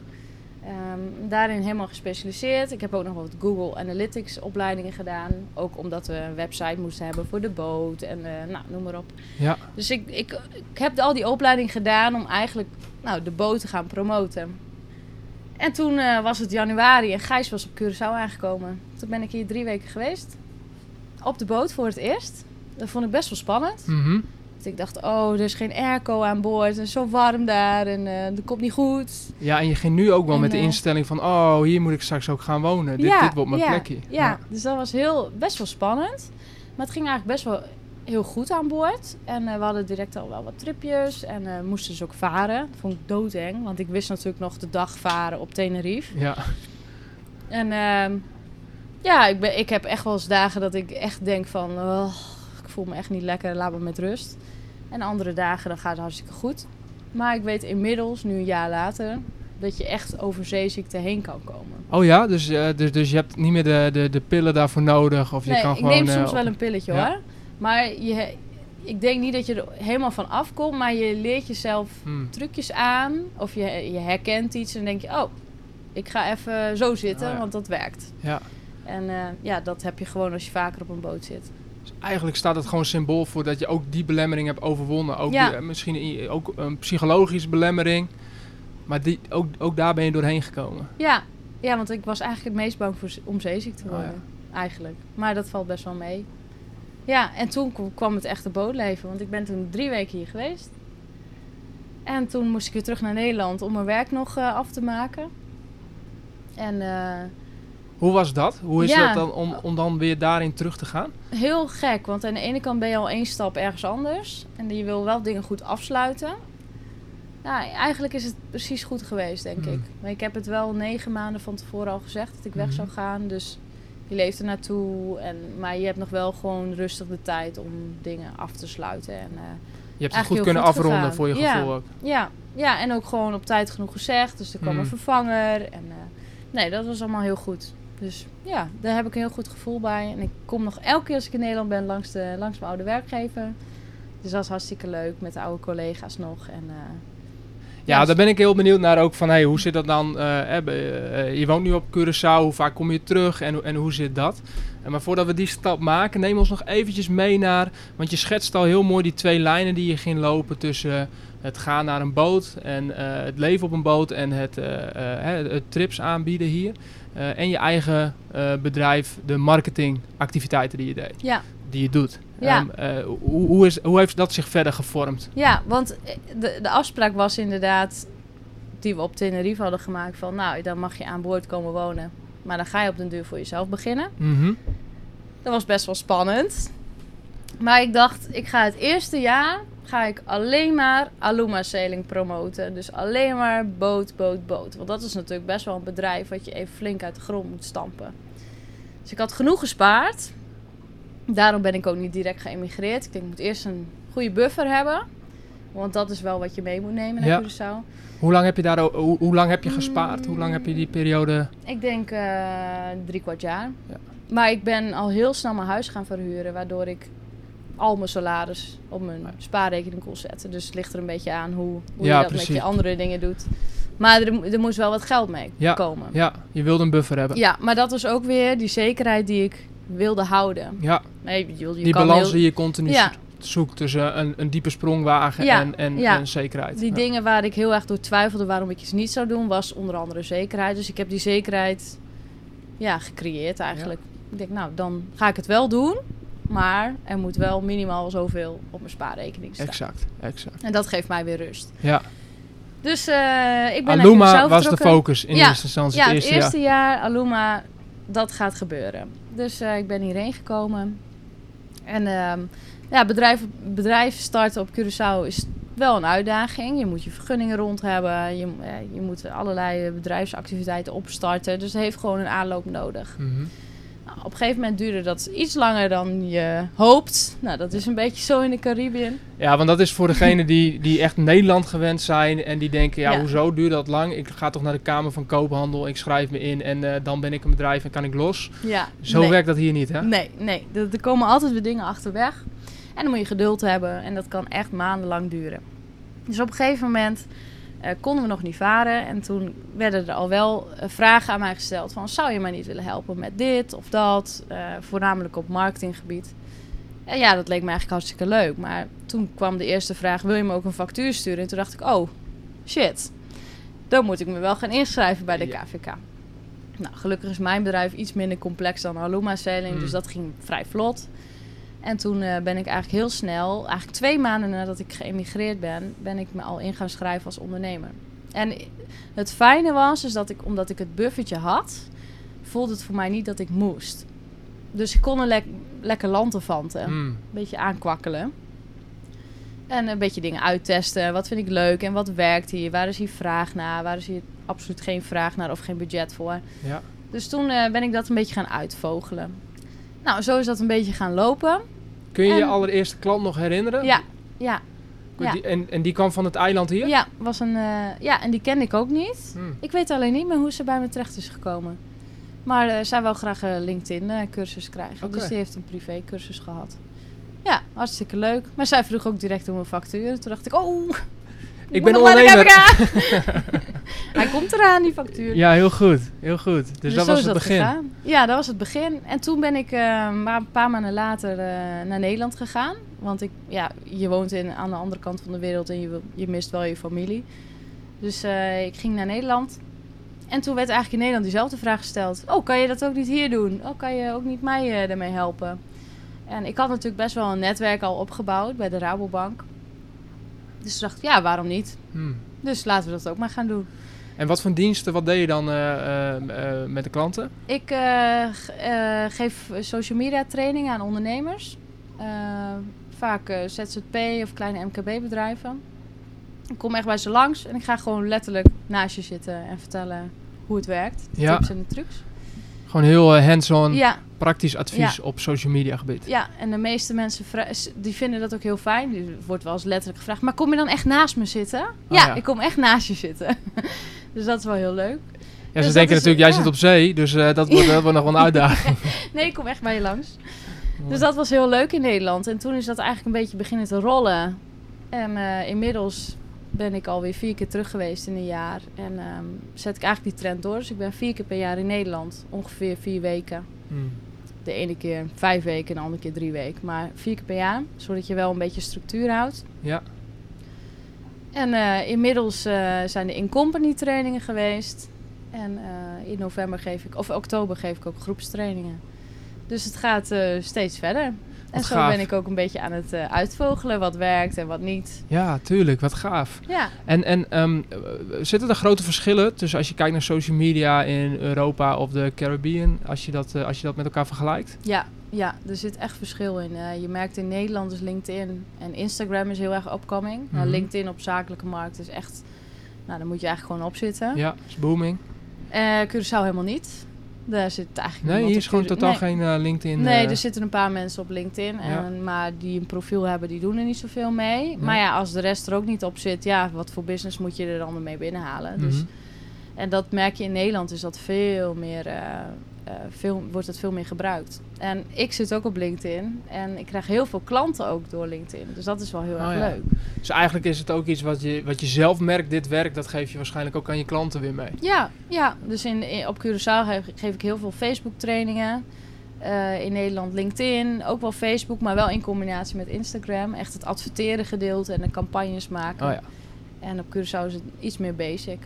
Ehm, daarin helemaal gespecialiseerd. Ik heb ook nog wat Google Analytics opleidingen gedaan. Ook omdat we een website moesten hebben voor de boot en eh, nou, noem maar op. Ja. Dus ik, ik, ik heb al die opleiding gedaan om eigenlijk nou, de boot te gaan promoten. En toen eh, was het januari en Gijs was op Curaçao aangekomen. Toen ben ik hier drie weken geweest. Op de boot voor het eerst. Dat vond ik best wel spannend. Mhm. Dus ik dacht, oh, er is geen airco aan boord. Het is zo warm daar en eh dat komt niet goed. Ja, en je ging nu ook wel En, met de eh, instelling van... Oh, hier moet ik straks ook gaan wonen. Dit, Ja, dit wordt mijn ja, plekje. Ja, dus dat was heel, best wel spannend. Maar het ging eigenlijk best wel heel goed aan boord. En eh, we hadden direct al wel wat tripjes. En moesten dus ook varen. Dat vond ik doodeng. Want ik wist natuurlijk nog de dag varen op Tenerife. Ja. En ehm, ja, ik, ben, ik heb echt wel eens dagen dat ik echt denk van... "Oh, voel me echt niet lekker, laat me met rust. En andere dagen dan gaat het hartstikke goed. Maar ik weet inmiddels, nu een jaar later... dat je echt over zeeziekte heen kan komen. Oh ja, dus, eh, dus, dus je hebt niet meer de, de, de pillen daarvoor nodig? Of je nee, kan ik gewoon, neem eh, soms op- wel een pilletje Ja. hoor. Maar je, ik denk niet dat je er helemaal van afkomt. Maar je leert jezelf Hmm. trucjes aan. Of je, je herkent iets en dan denk je... Oh, ik ga even zo zitten, Oh ja. want dat werkt. Ja. En eh, ja, dat heb je gewoon als je vaker op een boot zit. Dus eigenlijk staat het gewoon symbool voor dat je ook die belemmering hebt overwonnen. Ook Ja. die, eh, misschien ook een psychologische belemmering. Maar die, ook, ook daar ben je doorheen gekomen. Ja, ja want ik was eigenlijk het meest bang voor, om zeeziek te Oh, worden. Eigenlijk. Maar dat valt best wel mee. Ja, en toen kwam het echte bootleven. Want ik ben toen drie weken hier geweest. En toen moest ik weer terug naar Nederland om mijn werk nog eh, af te maken. En eh, Hoe was dat? Hoe is Ja. dat dan om, om dan weer daarin terug te gaan? heel gek, want aan de ene kant ben je al één stap ergens anders. En je wil wel dingen goed afsluiten. Ja, eigenlijk is het precies goed geweest, denk Hmm. ik. Maar ik heb het wel negen maanden van tevoren al gezegd dat ik weg Mhm. zou gaan. Dus je leeft er naartoe. En, maar je hebt nog wel gewoon rustig de tijd om dingen af te sluiten. En, eh, Je hebt het goed kunnen goed afronden gegaan. voor je Ja. gevoel ook. ja, ja, en ook gewoon op tijd genoeg gezegd. Dus er kwam Hmm. een vervanger. En, eh, nee, dat was allemaal heel goed. Dus ja, daar heb ik een heel goed gevoel bij. En ik kom nog elke keer als ik in Nederland ben langs, de, langs mijn oude werkgever. Dus dat is hartstikke leuk met de oude collega's nog. En, eh, Ja, daar ben ik heel benieuwd naar ook van, hey, hoe zit dat dan? eh, eh, je woont nu op Curaçao, hoe vaak kom je terug en, hoe- en hoe zit dat? Maar voordat we die stap maken, neem ons nog eventjes mee naar, want je schetst al heel mooi die twee lijnen die je ging lopen tussen het gaan naar een boot en het leven op een boot en het, het trips aanbieden hier. Eh, en je eigen eh, bedrijf, de marketingactiviteiten die je deed, ja, die je doet. Ja. Ehm, eh, hoe, hoe, is, hoe heeft dat zich verder gevormd? ja, want de, de afspraak was inderdaad die we op Tenerife hadden gemaakt van... nou, dan mag je aan boord komen wonen. Maar dan ga je op den duur voor jezelf beginnen. Mhm. Dat was best wel spannend. Maar ik dacht, ik ga het eerste jaar ga ik alleen maar Aluma Sailing promoten. Dus alleen maar boot, boot, boot. Want dat is natuurlijk best wel een bedrijf wat je even flink uit de grond moet stampen. Dus ik had genoeg gespaard. Daarom ben ik ook niet direct geëmigreerd. Ik denk, ik moet eerst een goede buffer hebben. Want dat is wel wat je mee moet nemen naar Ja. Curaçao. Hoe lang heb je daar, hoe, hoe lang heb je gespaard? Hoe lang heb je die periode? Ik denk eh drie kwart jaar. Ja. Maar ik ben al heel snel mijn huis gaan verhuren, waardoor ik al mijn salaris op mijn spaarrekening kon zetten. Dus het ligt er een beetje aan hoe, hoe Ja, je dat precies. met je andere dingen doet. Maar er, er moest wel wat geld mee Ja. komen. Ja, je wilde een buffer hebben. Ja, maar dat was ook weer die zekerheid die ik wilde houden. Ja, Nee, je, je die kan balans heel- die je continu Ja. zoekt tussen een, een diepe sprongwagen Ja, en, en, en zekerheid. Die dingen waar ik heel erg door twijfelde waarom ik iets niet zou doen, was onder andere zekerheid. Dus ik heb die zekerheid ja, gecreëerd eigenlijk. Ik denk, nou, dan ga ik het wel doen. Maar er moet wel minimaal zoveel op mijn spaarrekening staan. Exact, exact. En dat geeft mij weer rust. Ja, Dus eh, ik ben naar Aluma was de focus in Ja. eerste instantie. Ja, het het eerste, eerste jaar Aluma, dat gaat gebeuren. Dus eh, ik ben hierheen gekomen. En ehm, ja, bedrijf, bedrijf starten op Curaçao is wel een uitdaging. Je moet je vergunningen rond hebben. Je, eh, je moet allerlei bedrijfsactiviteiten opstarten. Dus het heeft gewoon een aanloop nodig. Mhm. Nou, op een gegeven moment duurde dat iets langer dan je hoopt. Nou, dat is een beetje zo in de Caribbean. Ja, want dat is voor degenen die, die echt Nederland gewend zijn en die denken, ja, Ja. hoezo duurt dat lang? Ik ga toch naar de Kamer van Koophandel, ik schrijf me in en eh, dan ben ik een bedrijf en kan ik los. Ja, Zo nee. werkt dat hier niet, hè? Nee, nee. Er, er komen altijd weer dingen achterweg. En dan moet je geduld hebben. En dat kan echt maandenlang duren. Dus op een gegeven moment eh, konden we nog niet varen. En toen werden er al wel eh, vragen aan mij gesteld van... zou je mij niet willen helpen met dit of dat? Eh, voornamelijk op marketinggebied. En ja, dat leek me eigenlijk hartstikke leuk. Maar toen kwam de eerste vraag, wil je me ook een factuur sturen? En toen dacht ik, oh, shit. Dan moet ik me wel gaan inschrijven bij de. KVK. Nou, gelukkig is mijn bedrijf iets minder complex dan Aluma Sailing. Hmm. Dus dat ging vrij vlot. En toen eh, ben ik eigenlijk heel snel, eigenlijk twee maanden nadat ik geëmigreerd ben, ben ik me al in gaan schrijven als ondernemer. En het fijne was, is dat ik, omdat ik het buffertje had, voelde het voor mij niet dat ik moest. Dus ik kon een lek- lekker lanterfanten, een Hmm. beetje aankwakkelen. En een beetje dingen uittesten. Wat vind ik leuk en wat werkt hier? Waar is hier vraag naar? Waar is hier absoluut geen vraag naar of geen budget voor? Ja. Dus toen eh, ben ik dat een beetje gaan uitvogelen. Nou, zo is dat een beetje gaan lopen. Kun je je allereerste klant nog herinneren? Ja, ja, ja. Die, en, en die kwam van het eiland hier? ja, was een, eh, ja, en die kende ik ook niet. Hmm. Ik weet alleen niet meer hoe ze bij me terecht is gekomen. Maar eh, zij wil graag een LinkedIn-cursus krijgen. Dus die heeft een privé-cursus gehad. Ja, hartstikke leuk. Maar zij vroeg ook direct om een factuur. Toen dacht ik, oh, Ik ben ondernemer. Hij komt eraan, die factuur. Ja, heel goed. Heel goed. Dus, dat zo was het dat begin. gegaan. Ja, dat was het begin. En toen ben ik eh, maar een paar maanden later eh, naar Nederland gegaan. Want ik, ja, je woont in, aan de andere kant van de wereld en je, je mist wel je familie. Dus eh, ik ging naar Nederland. En toen werd eigenlijk in Nederland diezelfde vraag gesteld. Oh, kan je dat ook niet hier doen? Oh, kan je ook niet mij daarmee helpen? En ik had natuurlijk best wel een netwerk al opgebouwd bij de Rabobank. Dus dacht ik, ja, waarom niet? Hmm. Dus laten we dat ook maar gaan doen. En wat voor diensten, wat deed je dan eh, eh, eh, met de klanten? Ik geef social media trainingen aan ondernemers. Vaak ZZP of kleine MKB-bedrijven. Ik kom echt bij ze langs en ik ga gewoon letterlijk naast je zitten en vertellen hoe het werkt. De Ja. tips en de trucs. Gewoon heel eh, hands-on, Ja, praktisch advies op social media gebied. ja, en de meeste mensen die vinden dat ook heel fijn. Die wordt wel eens letterlijk gevraagd, maar kom je dan echt naast me zitten? ja, ja. ik kom echt naast je zitten. dus dat is wel heel leuk. Ja, ze Dus denken natuurlijk, jij zit op zee, dus eh, dat, wordt, dat wordt nog wel een uitdaging. Nee, ik kom echt bij je langs. Dus dat was heel leuk in Nederland. En toen is dat eigenlijk een beetje beginnen te rollen. En eh, inmiddels ben ik alweer vier keer terug geweest in een jaar. En ehm, zet ik eigenlijk die trend door. Dus ik ben vier keer per jaar in Nederland. Ongeveer vier weken. Hmm. De ene keer vijf weken en de andere keer drie weken. Maar vier keer per jaar. Zodat je wel een beetje structuur houdt. Ja, En eh, inmiddels eh, zijn er in-company trainingen geweest. En eh, in november geef ik, of oktober geef ik ook groepstrainingen. Dus het gaat steeds verder. En zo gaaf. ben ik ook een beetje aan het eh, uitvogelen wat werkt en wat niet. ja, tuurlijk. Wat gaaf. Ja, En, en ehm, eh, zitten er grote verschillen tussen als je kijkt naar social media in Europa of de Caribbean, als je dat, eh, als je dat met elkaar vergelijkt? ja, ja, er zit echt verschil in. Eh, je merkt in Nederland is LinkedIn en Instagram is heel erg upcoming. Nou, Mhm. LinkedIn op zakelijke markt is echt... Nou, daar moet je eigenlijk gewoon op zitten. Ja, is booming. Eh Curaçao helemaal niet. Daar zit eigenlijk Nee, hier is gewoon totaal Nee. geen eh, LinkedIn. Nee, eh, er zitten een paar mensen op LinkedIn. Ja. En, maar die een profiel hebben, die doen er niet zoveel mee. Maar ja, als de rest er ook niet op zit, ja, wat voor business moet je er dan mee binnenhalen? Dus, mhm. en dat merk je in Nederland, is dat veel meer, eh, eh, veel, wordt het veel meer gebruikt. En ik zit ook op LinkedIn en ik krijg heel veel klanten ook door LinkedIn. Dus dat is wel heel Oh erg ja. leuk. Dus eigenlijk is het ook iets wat je, wat je zelf merkt, dit werkt, dat geef je waarschijnlijk ook aan je klanten weer mee. Ja, ja. dus in, in- op Curaçao geef, geef ik heel veel Facebook trainingen. Eh, in Nederland LinkedIn, ook wel Facebook, maar wel in combinatie met Instagram. Echt het adverteren gedeelte en de campagnes maken. Oh ja. En op Curaçao is het iets meer basic.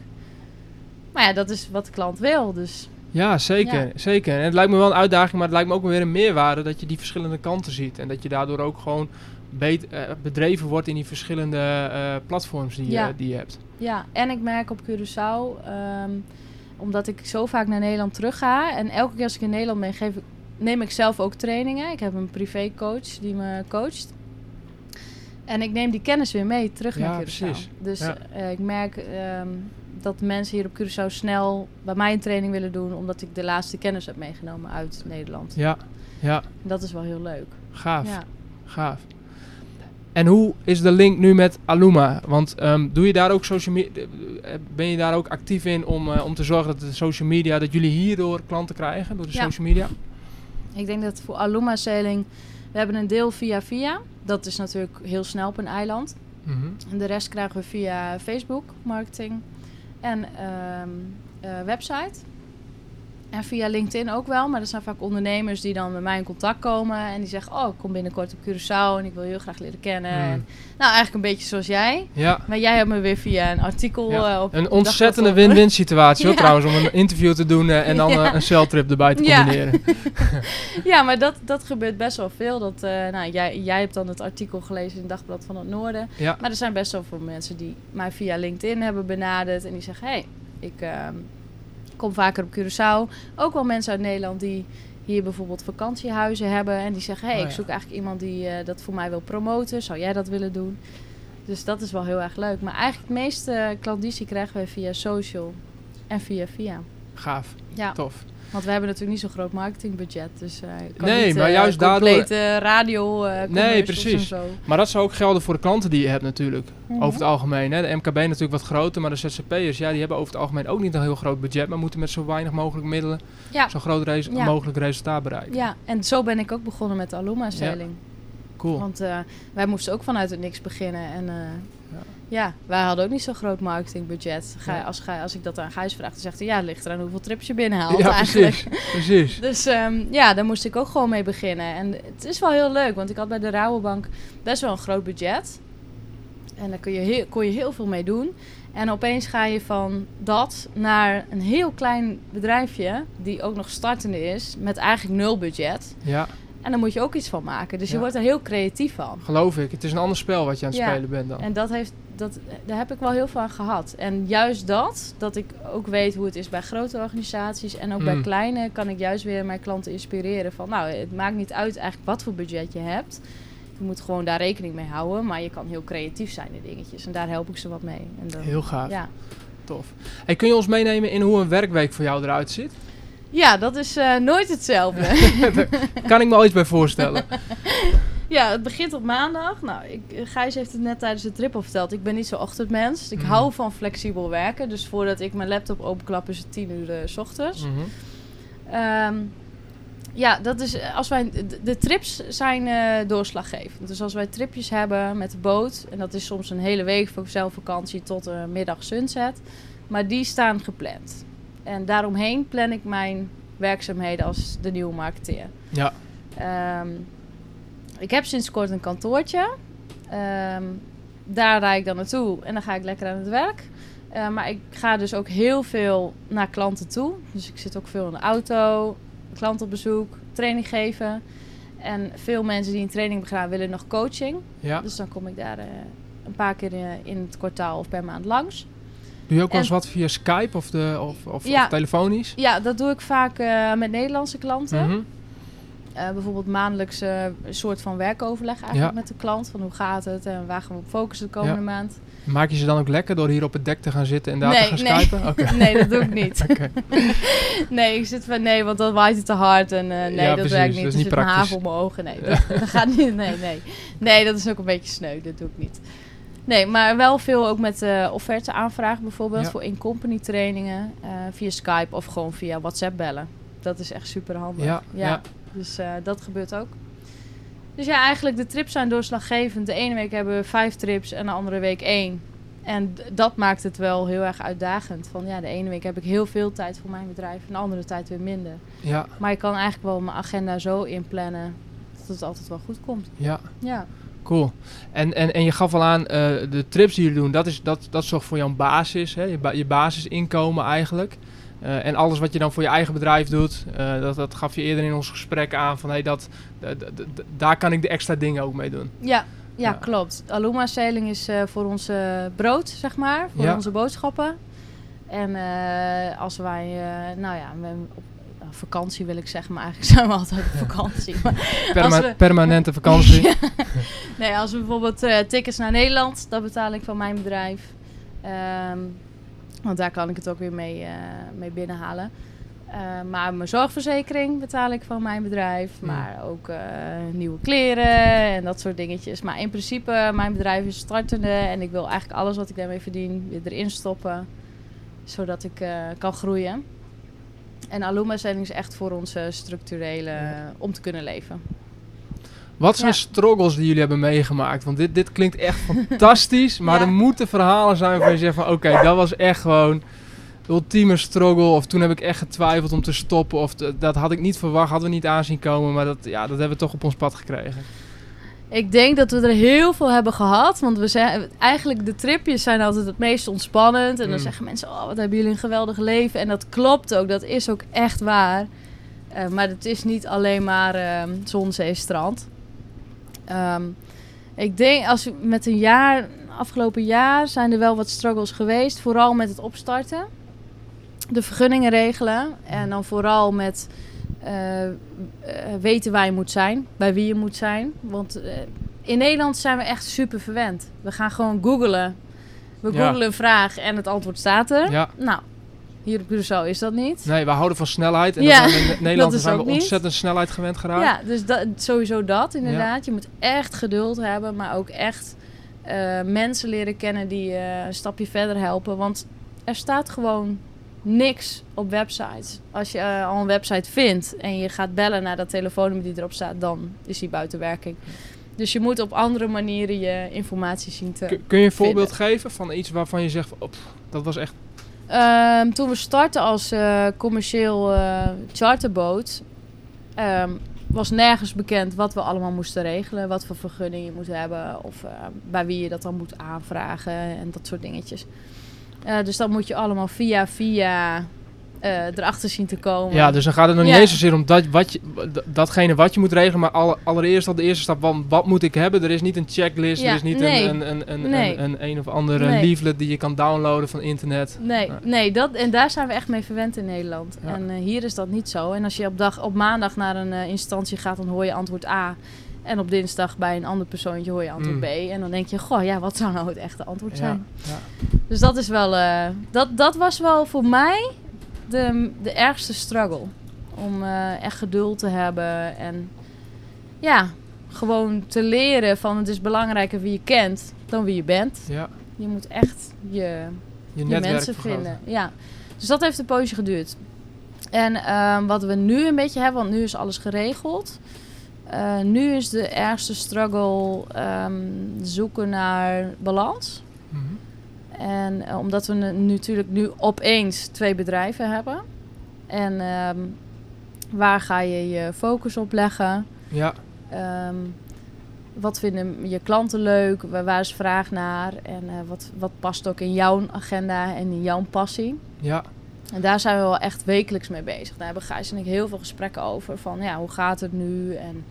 Maar ja, dat is wat de klant wil, dus Ja, zeker, Ja. zeker. En het lijkt me wel een uitdaging, maar het lijkt me ook weer een meerwaarde dat je die verschillende kanten ziet. En dat je daardoor ook gewoon eh, bedreven wordt in die verschillende eh, platforms die, Ja. je, die je hebt. ja. En ik merk op Curaçao, ehm, omdat ik zo vaak naar Nederland terug ga... en elke keer als ik in Nederland ben, geef ik, neem ik zelf ook trainingen. Ik heb een privécoach die me coacht. En ik neem die kennis weer mee terug Ja, naar Curaçao. precies. Dus Ja. eh, ik merk ehm, dat mensen hier op Curaçao snel bij mij een training willen doen... omdat ik de laatste kennis heb meegenomen uit Nederland. Ja, ja, En dat is wel heel leuk. gaaf, Ja. gaaf. En hoe is de link nu met Aluma? Want ehm, doe je daar ook social media, ben je daar ook actief in om, eh, om te zorgen dat de social media, dat jullie hierdoor klanten krijgen door de Ja. social media? Ik denk dat voor Aluma Sailing... We hebben een deel via via. Dat is natuurlijk heel snel op een eiland. Mhm. En de rest krijgen we via Facebook marketing en ehm, eh, website. En via LinkedIn ook wel, maar er zijn vaak ondernemers die dan met mij in contact komen en die zeggen: Oh, ik kom binnenkort op Curaçao en ik wil je heel graag leren kennen. Hmm. En, nou, eigenlijk een beetje zoals jij. Ja. Maar jij hebt me weer via een artikel Ja. eh, op Een ontzettende win-win situatie hoor Ja. trouwens, om een interview te doen eh, en dan eh, een celtrip erbij te combineren. Ja, maar dat, dat gebeurt best wel veel. Dat, nou, jij, jij hebt dan het artikel gelezen in het Dagblad van het Noorden. Ja. Maar er zijn best wel veel mensen die mij via LinkedIn hebben benaderd. En die zeggen, hé, hey, ik ehm, kom vaker op Curaçao. Ook wel mensen uit Nederland die hier bijvoorbeeld vakantiehuizen hebben. En die zeggen, hé, hey, Oh, ik zoek eigenlijk iemand die eh, dat voor mij wil promoten. Zou jij dat willen doen? Dus dat is wel heel erg leuk. Maar eigenlijk het meeste klandizie krijgen wij via social en via via. Gaaf, Ja, tof. want we hebben natuurlijk niet zo'n groot marketingbudget. Dus eh kan Nee, niet, maar eh, juist daardoor- complete radio eh Nee, precies. zo. Maar dat zou ook gelden voor de klanten die je hebt natuurlijk, Mhm. over het algemeen. Hè. De MKB natuurlijk wat groter, maar de ZZP'ers, ja, die hebben over het algemeen ook niet een heel groot budget, maar moeten met zo weinig mogelijk middelen Ja. zo groot Ja. mogelijk resultaat bereiken. Ja, en zo ben ik ook begonnen met de Aluma-sailing. Cool. Want eh, wij moesten ook vanuit het niks beginnen. En eh, Ja. wij hadden ook niet zo'n groot marketingbudget. Ga, Ja. als, ga, als ik dat aan Gijs vraag, dan zegt hij... Ja, het ligt eraan hoeveel trips je binnenhaalt ja, eigenlijk. precies. precies. Dus ehm, ja, daar moest ik ook gewoon mee beginnen. En het is wel heel leuk, want ik had bij de Rabobank best wel een groot budget. En daar kun je heel, kon je heel veel mee doen. En opeens ga je van dat naar een heel klein bedrijfje, die ook nog startende is, met eigenlijk nul budget. Ja, En daar moet je ook iets van maken. Dus je wordt er heel creatief van. geloof ik. Het is een ander spel wat je aan het Ja. spelen bent dan. En dat heeft, dat, daar heb ik wel heel veel aan gehad. En juist dat, dat ik ook weet hoe het is bij grote organisaties en ook bij Mm. kleine, kan ik juist weer mijn klanten inspireren. Van nou, het maakt niet uit eigenlijk wat voor budget je hebt. Je moet gewoon daar rekening mee houden, maar je kan heel creatief zijn in dingetjes. En daar help ik ze wat mee. En dan, Heel gaaf, ja. tof. Hey, kun je ons meenemen in hoe een werkweek voor jou eruit ziet? ja, dat is eh, nooit hetzelfde. kan ik me iets bij voorstellen. Ja, het begint op maandag. Nou, ik, Gijs heeft het net tijdens de trip al verteld. Ik ben niet zo'n ochtendmens. Ik Mhm. hou van flexibel werken. Dus voordat ik mijn laptop openklap is het tien uur eh, s ochtends. Mhm. Ehm, ja, dat is als wij. De, trips zijn eh, doorslaggevend. Dus als wij tripjes hebben met de boot. En dat is soms een hele week voor zelfvakantie tot een middag sunset. Maar die staan gepland. En daaromheen plan ik mijn werkzaamheden als de nieuwe marketeer. Ja, Ehm, ik heb sinds kort een kantoortje. Ehm, daar rijd ik dan naartoe en dan ga ik lekker aan het werk. Eh, maar ik ga dus ook heel veel naar klanten toe. Dus ik zit ook veel in de auto, klant op bezoek, training geven. En veel mensen die een training hebben gedaan willen nog coaching. ja. Dus dan kom ik daar eh, een paar keer eh, in het kwartaal of per maand langs. Doe je ook wel eens En- wat via Skype of, de, of, of, Ja. of telefonisch? Ja, dat doe ik vaak met Nederlandse klanten. Mhm. Eh, bijvoorbeeld maandelijks eh, een soort van werkoverleg eigenlijk Ja. met de klant. Van hoe gaat het en waar gaan we op focussen de komende Ja. maand. Maak je ze dan ook lekker door hier op het dek te gaan zitten en daar Nee, te gaan nee. skypen? Nee, dat doe ik niet. Nee, ik zit van nee, want dan waait het te hard. En eh, nee, Ja, dat precies, werkt niet. dat is er zit een haven op mijn ogen. Nee, dat, dat gaat niet. Nee, nee. Nee, dat is ook een beetje sneu. Dat doe ik niet. Nee, maar wel veel ook met offerte aanvragen bijvoorbeeld. Voor in-company trainingen. via Skype of gewoon via WhatsApp bellen. Dat is echt super handig. Ja, ja. Dus eh, dat gebeurt ook. Dus ja, eigenlijk de trips zijn doorslaggevend. De ene week hebben we vijf trips en de andere week één. En dat maakt het wel heel erg uitdagend. Van ja, de ene week heb ik heel veel tijd voor mijn bedrijf en de andere tijd weer minder. Ja, Maar ik kan eigenlijk wel mijn agenda zo inplannen dat het altijd wel goed komt. ja, Ja, cool. En, en, en je gaf al aan, eh, de trips die jullie doen, dat, is, dat, dat zorgt voor jouw basis, hè? Je, ba- je basisinkomen eigenlijk. Eh, en alles wat je dan voor je eigen bedrijf doet, eh, dat, dat gaf je eerder in ons gesprek aan van hey, dat, daar kan ik de extra dingen ook mee doen. ja, ja, Ja. klopt. Aluma Sailing is eh, voor ons brood, zeg maar. Voor Ja. onze boodschappen. En als wij, nou ja, op vakantie wil ik zeggen, maar eigenlijk zijn we altijd op vakantie. Maar Perma- we- Permanente vakantie. Ja. Nee, als we bijvoorbeeld tickets naar Nederland, dat betaal ik van mijn bedrijf. Ehm, want daar kan ik het ook weer mee, eh, mee binnenhalen. Eh, maar mijn zorgverzekering betaal ik van mijn bedrijf. Hmm. Maar ook eh, nieuwe kleren en dat soort dingetjes. Maar in principe, mijn bedrijf is startende. En ik wil eigenlijk alles wat ik daarmee verdien weer erin stoppen. Zodat ik kan groeien. En Aluma is echt voor onze structurele... Ja. om te kunnen leven. Wat zijn Ja. struggles die jullie hebben meegemaakt? Want dit, dit klinkt echt fantastisch, maar Ja. er moeten verhalen zijn waarvan je zegt van oké, dat was echt gewoon ultieme struggle. Of toen heb ik echt getwijfeld om te stoppen. Of dat had ik niet verwacht, hadden we niet aanzien komen. Maar dat, ja, dat hebben we toch op ons pad gekregen. Ik denk dat we er heel veel hebben gehad. Want we zijn, eigenlijk de tripjes zijn altijd het meest ontspannend. En dan Mm. zeggen mensen, oh wat hebben jullie een geweldig leven. En dat klopt ook, dat is ook echt waar. Eh, maar het is niet alleen maar ehm zon, zee, strand. Ehm, ik denk, als met een jaar, afgelopen jaar zijn er wel wat struggles geweest. Vooral met het opstarten. De vergunningen regelen. En dan vooral met eh, eh, weten waar je moet zijn. Bij wie je moet zijn. Want eh, in Nederland zijn we echt super verwend. We gaan gewoon googlen. We Ja. googlen een vraag en het antwoord staat er. Ja. Nou, hier op Curaçao is dat niet. Nee, we houden van snelheid. En Ja, in Nederland zijn we niet. ontzettend snelheid gewend geraakt. Ja, dus dat, sowieso dat inderdaad. Je moet echt geduld hebben, maar ook echt eh, mensen leren kennen die je een stapje verder helpen. Want er staat gewoon niks op websites. Als je eh, al een website vindt en je gaat bellen naar dat telefoonnummer die erop staat, dan is die buiten werking. Dus je moet op andere manieren je informatie zien te... Kun- Kun je een voorbeeld geven van iets waarvan je zegt, pff, dat was echt... Ehm, toen we startten als eh, commercieel eh, charterboot, ehm, was nergens bekend wat we allemaal moesten regelen. Wat voor vergunning je moet hebben of eh, bij wie je dat dan moet aanvragen en dat soort dingetjes. Eh, dus dan moet je allemaal via via eh, erachter zien te komen. Ja, dus dan gaat het nog niet eens zozeer om dat, wat je, datgene wat je moet regelen, maar alle, allereerst al de eerste stap, van, wat moet ik hebben? Er is niet een checklist, Ja, er is niet nee. een, een, een, een, Nee. een, een, een of andere Nee. leaflet die je kan downloaden van internet. Nee, Nee. nee dat, en daar zijn we echt mee verwend in Nederland. Ja. En eh, hier is dat niet zo. En als je op, dag, op maandag naar een eh, instantie gaat, dan hoor je antwoord A. En op dinsdag bij een ander persoontje hoor je antwoord Mm. B. En dan denk je, goh, ja, wat zou nou het echte antwoord zijn? ja. Dus dat is wel, dat, dat was wel voor mij de, de ergste struggle. Om eh, echt geduld te hebben en ja, gewoon te leren van het is belangrijker wie je kent dan wie je bent. ja. Je moet echt je, Je, mensen vergroten. vinden. Ja. Dus dat heeft een poosje geduurd. En ehm, wat we nu een beetje hebben, want nu is alles geregeld. Eh, nu is de ergste struggle ehm, zoeken naar balans. Mhm. En eh, omdat we nu- natuurlijk nu opeens twee bedrijven hebben. En ehm, waar ga je je focus op leggen? Ja, Ehm, wat vinden je klanten leuk? Waar is vraag naar? En eh, wat, wat past ook in jouw agenda en in jouw passie? ja, En daar zijn we wel echt wekelijks mee bezig. Daar hebben Gijs en ik heel veel gesprekken over. Van ja, hoe gaat het nu? En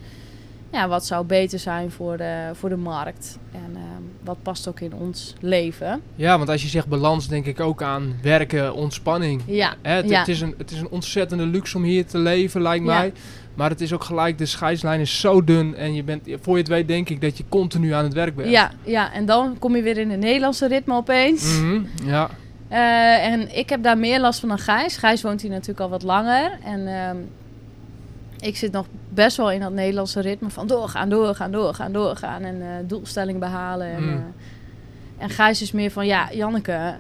ja, wat zou beter zijn voor de, voor de markt? En ehm, wat past ook in ons leven? ja, want als je zegt balans, denk ik ook aan werken, ontspanning. Ja, Hè, het, ja. het, is een, het is een ontzettende luxe om hier te leven, lijkt Ja. mij. Maar het is ook gelijk, de scheidslijn is zo dun. En je bent, voor je het weet, denk ik dat je continu aan het werk bent. ja, ja, en dan kom je weer in het Nederlandse ritme opeens. Mhm, ja. Eh, en ik heb daar meer last van dan Gijs. Gijs woont hier natuurlijk al wat langer. En ehm, ik zit nog best wel in dat Nederlandse ritme van doorgaan, doorgaan, doorgaan, doorgaan. En eh doelstelling behalen. En, Mm. eh, en Gijs is meer van, ja, Janneke,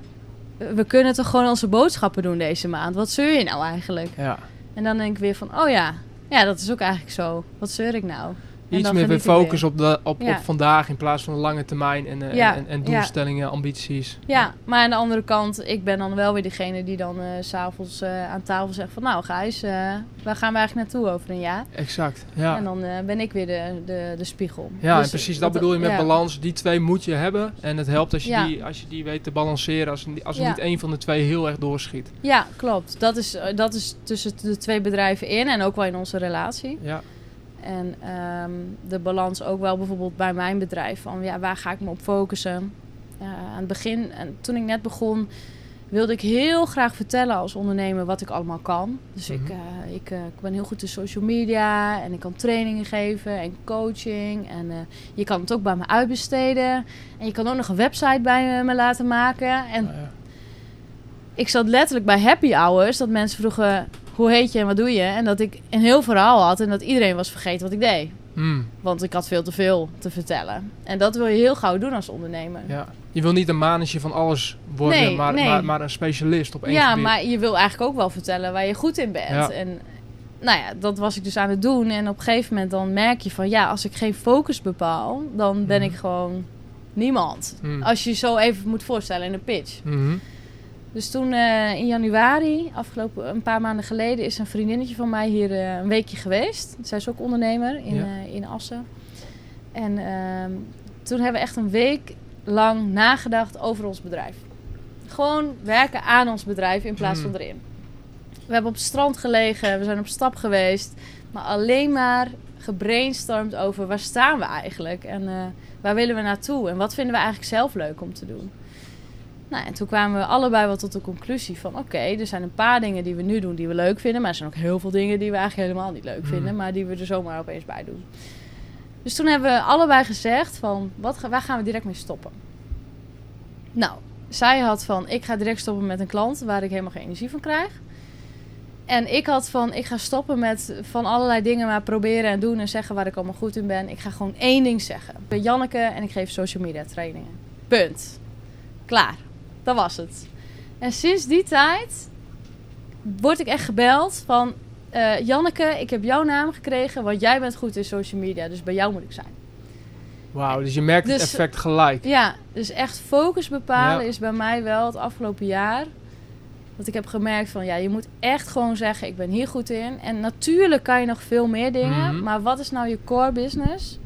we kunnen toch gewoon onze boodschappen doen deze maand. Wat zeur je nou eigenlijk? ja. En dan denk ik weer van, oh ja, ja, dat is ook eigenlijk zo. Wat zeur ik nou? Iets meer weer focus op, de, op, Ja. op vandaag in plaats van een lange termijn en, eh, Ja, en, en ja. doelstellingen, ambities. Ja, maar aan de andere kant, ik ben dan wel weer degene die dan s s'avonds eh aan tafel zegt van... Nou Gijs, waar gaan we eigenlijk naartoe over een jaar? Exact. Ja, En dan ben ik weer de, de, de spiegel. ja Dus en precies dat bedoel je met balans. Die twee moet je hebben. En het helpt als je, die, als je die weet te balanceren. Als, als er niet één van de twee heel erg doorschiet. Ja, klopt. Dat is, dat is tussen de twee bedrijven in en ook wel in onze relatie. Ja, En ehm, de balans ook wel bijvoorbeeld bij mijn bedrijf. Van ja, waar ga ik me op focussen? Aan het begin, en toen ik net begon, wilde ik heel graag vertellen als ondernemer wat ik allemaal kan. Dus ik, Mhm. eh, ik, eh, ik ben heel goed in social media en ik kan trainingen geven en coaching. En eh, je kan het ook bij me uitbesteden. En je kan ook nog een website bij me laten maken. En nou ja. ik zat letterlijk bij happy hours dat mensen vroegen hoe heet je en wat doe je? En dat ik een heel verhaal had en dat iedereen was vergeten wat ik deed. Hmm, Want ik had veel te veel te vertellen. En dat wil je heel gauw doen als ondernemer. ja. Je wil niet een manetje van alles worden, Nee, maar, nee. Maar, maar een specialist op één Ja, gebied. maar je wil eigenlijk ook wel vertellen waar je goed in bent. Ja. En nou ja, dat was ik dus aan het doen. En op een gegeven moment dan merk je van... ja, als ik geen focus bepaal... dan ben Mhm. ik gewoon niemand. Mm. Als je je zo even moet voorstellen in een pitch. Dus toen eh, in januari, afgelopen een paar maanden geleden... is een vriendinnetje van mij hier eh, een weekje geweest. Zij is ook ondernemer in, Ja. eh, in Assen. En ehm, toen hebben we echt een week lang nagedacht over ons bedrijf. Gewoon werken aan ons bedrijf in plaats van Mm. erin. We hebben op het strand gelegen, we zijn op stap geweest. Maar alleen maar gebrainstormd over waar staan we eigenlijk? En waar willen we naartoe? En wat vinden we eigenlijk zelf leuk om te doen? Nou, en toen kwamen we allebei wel tot de conclusie van... oké, er zijn een paar dingen die we nu doen die we leuk vinden... maar er zijn ook heel veel dingen die we eigenlijk helemaal niet leuk Mm. vinden... maar die we er zomaar opeens bij doen. Dus toen hebben we allebei gezegd van... Wat, waar gaan we direct mee stoppen? Nou, zij had van... ik ga direct stoppen met een klant waar ik helemaal geen energie van krijg. En ik had van... ik ga stoppen met van allerlei dingen maar proberen en doen... en zeggen waar ik allemaal goed in ben. Ik ga gewoon één ding zeggen. Ik ben Janneke en ik geef social media trainingen. Punt. Klaar. Dat was het. En sinds die tijd word ik echt gebeld van... eh, Janneke, ik heb jouw naam gekregen, want jij bent goed in social media. Dus bij jou moet ik zijn. Wauw, dus je merkt het Dus- effect gelijk. Ja, dus echt focus bepalen Ja. is bij mij wel het afgelopen jaar. Dat ik heb gemerkt van ja, je moet echt gewoon zeggen: ik ben hier goed in. En natuurlijk kan je nog veel meer dingen, Mhm. maar wat is nou je core business?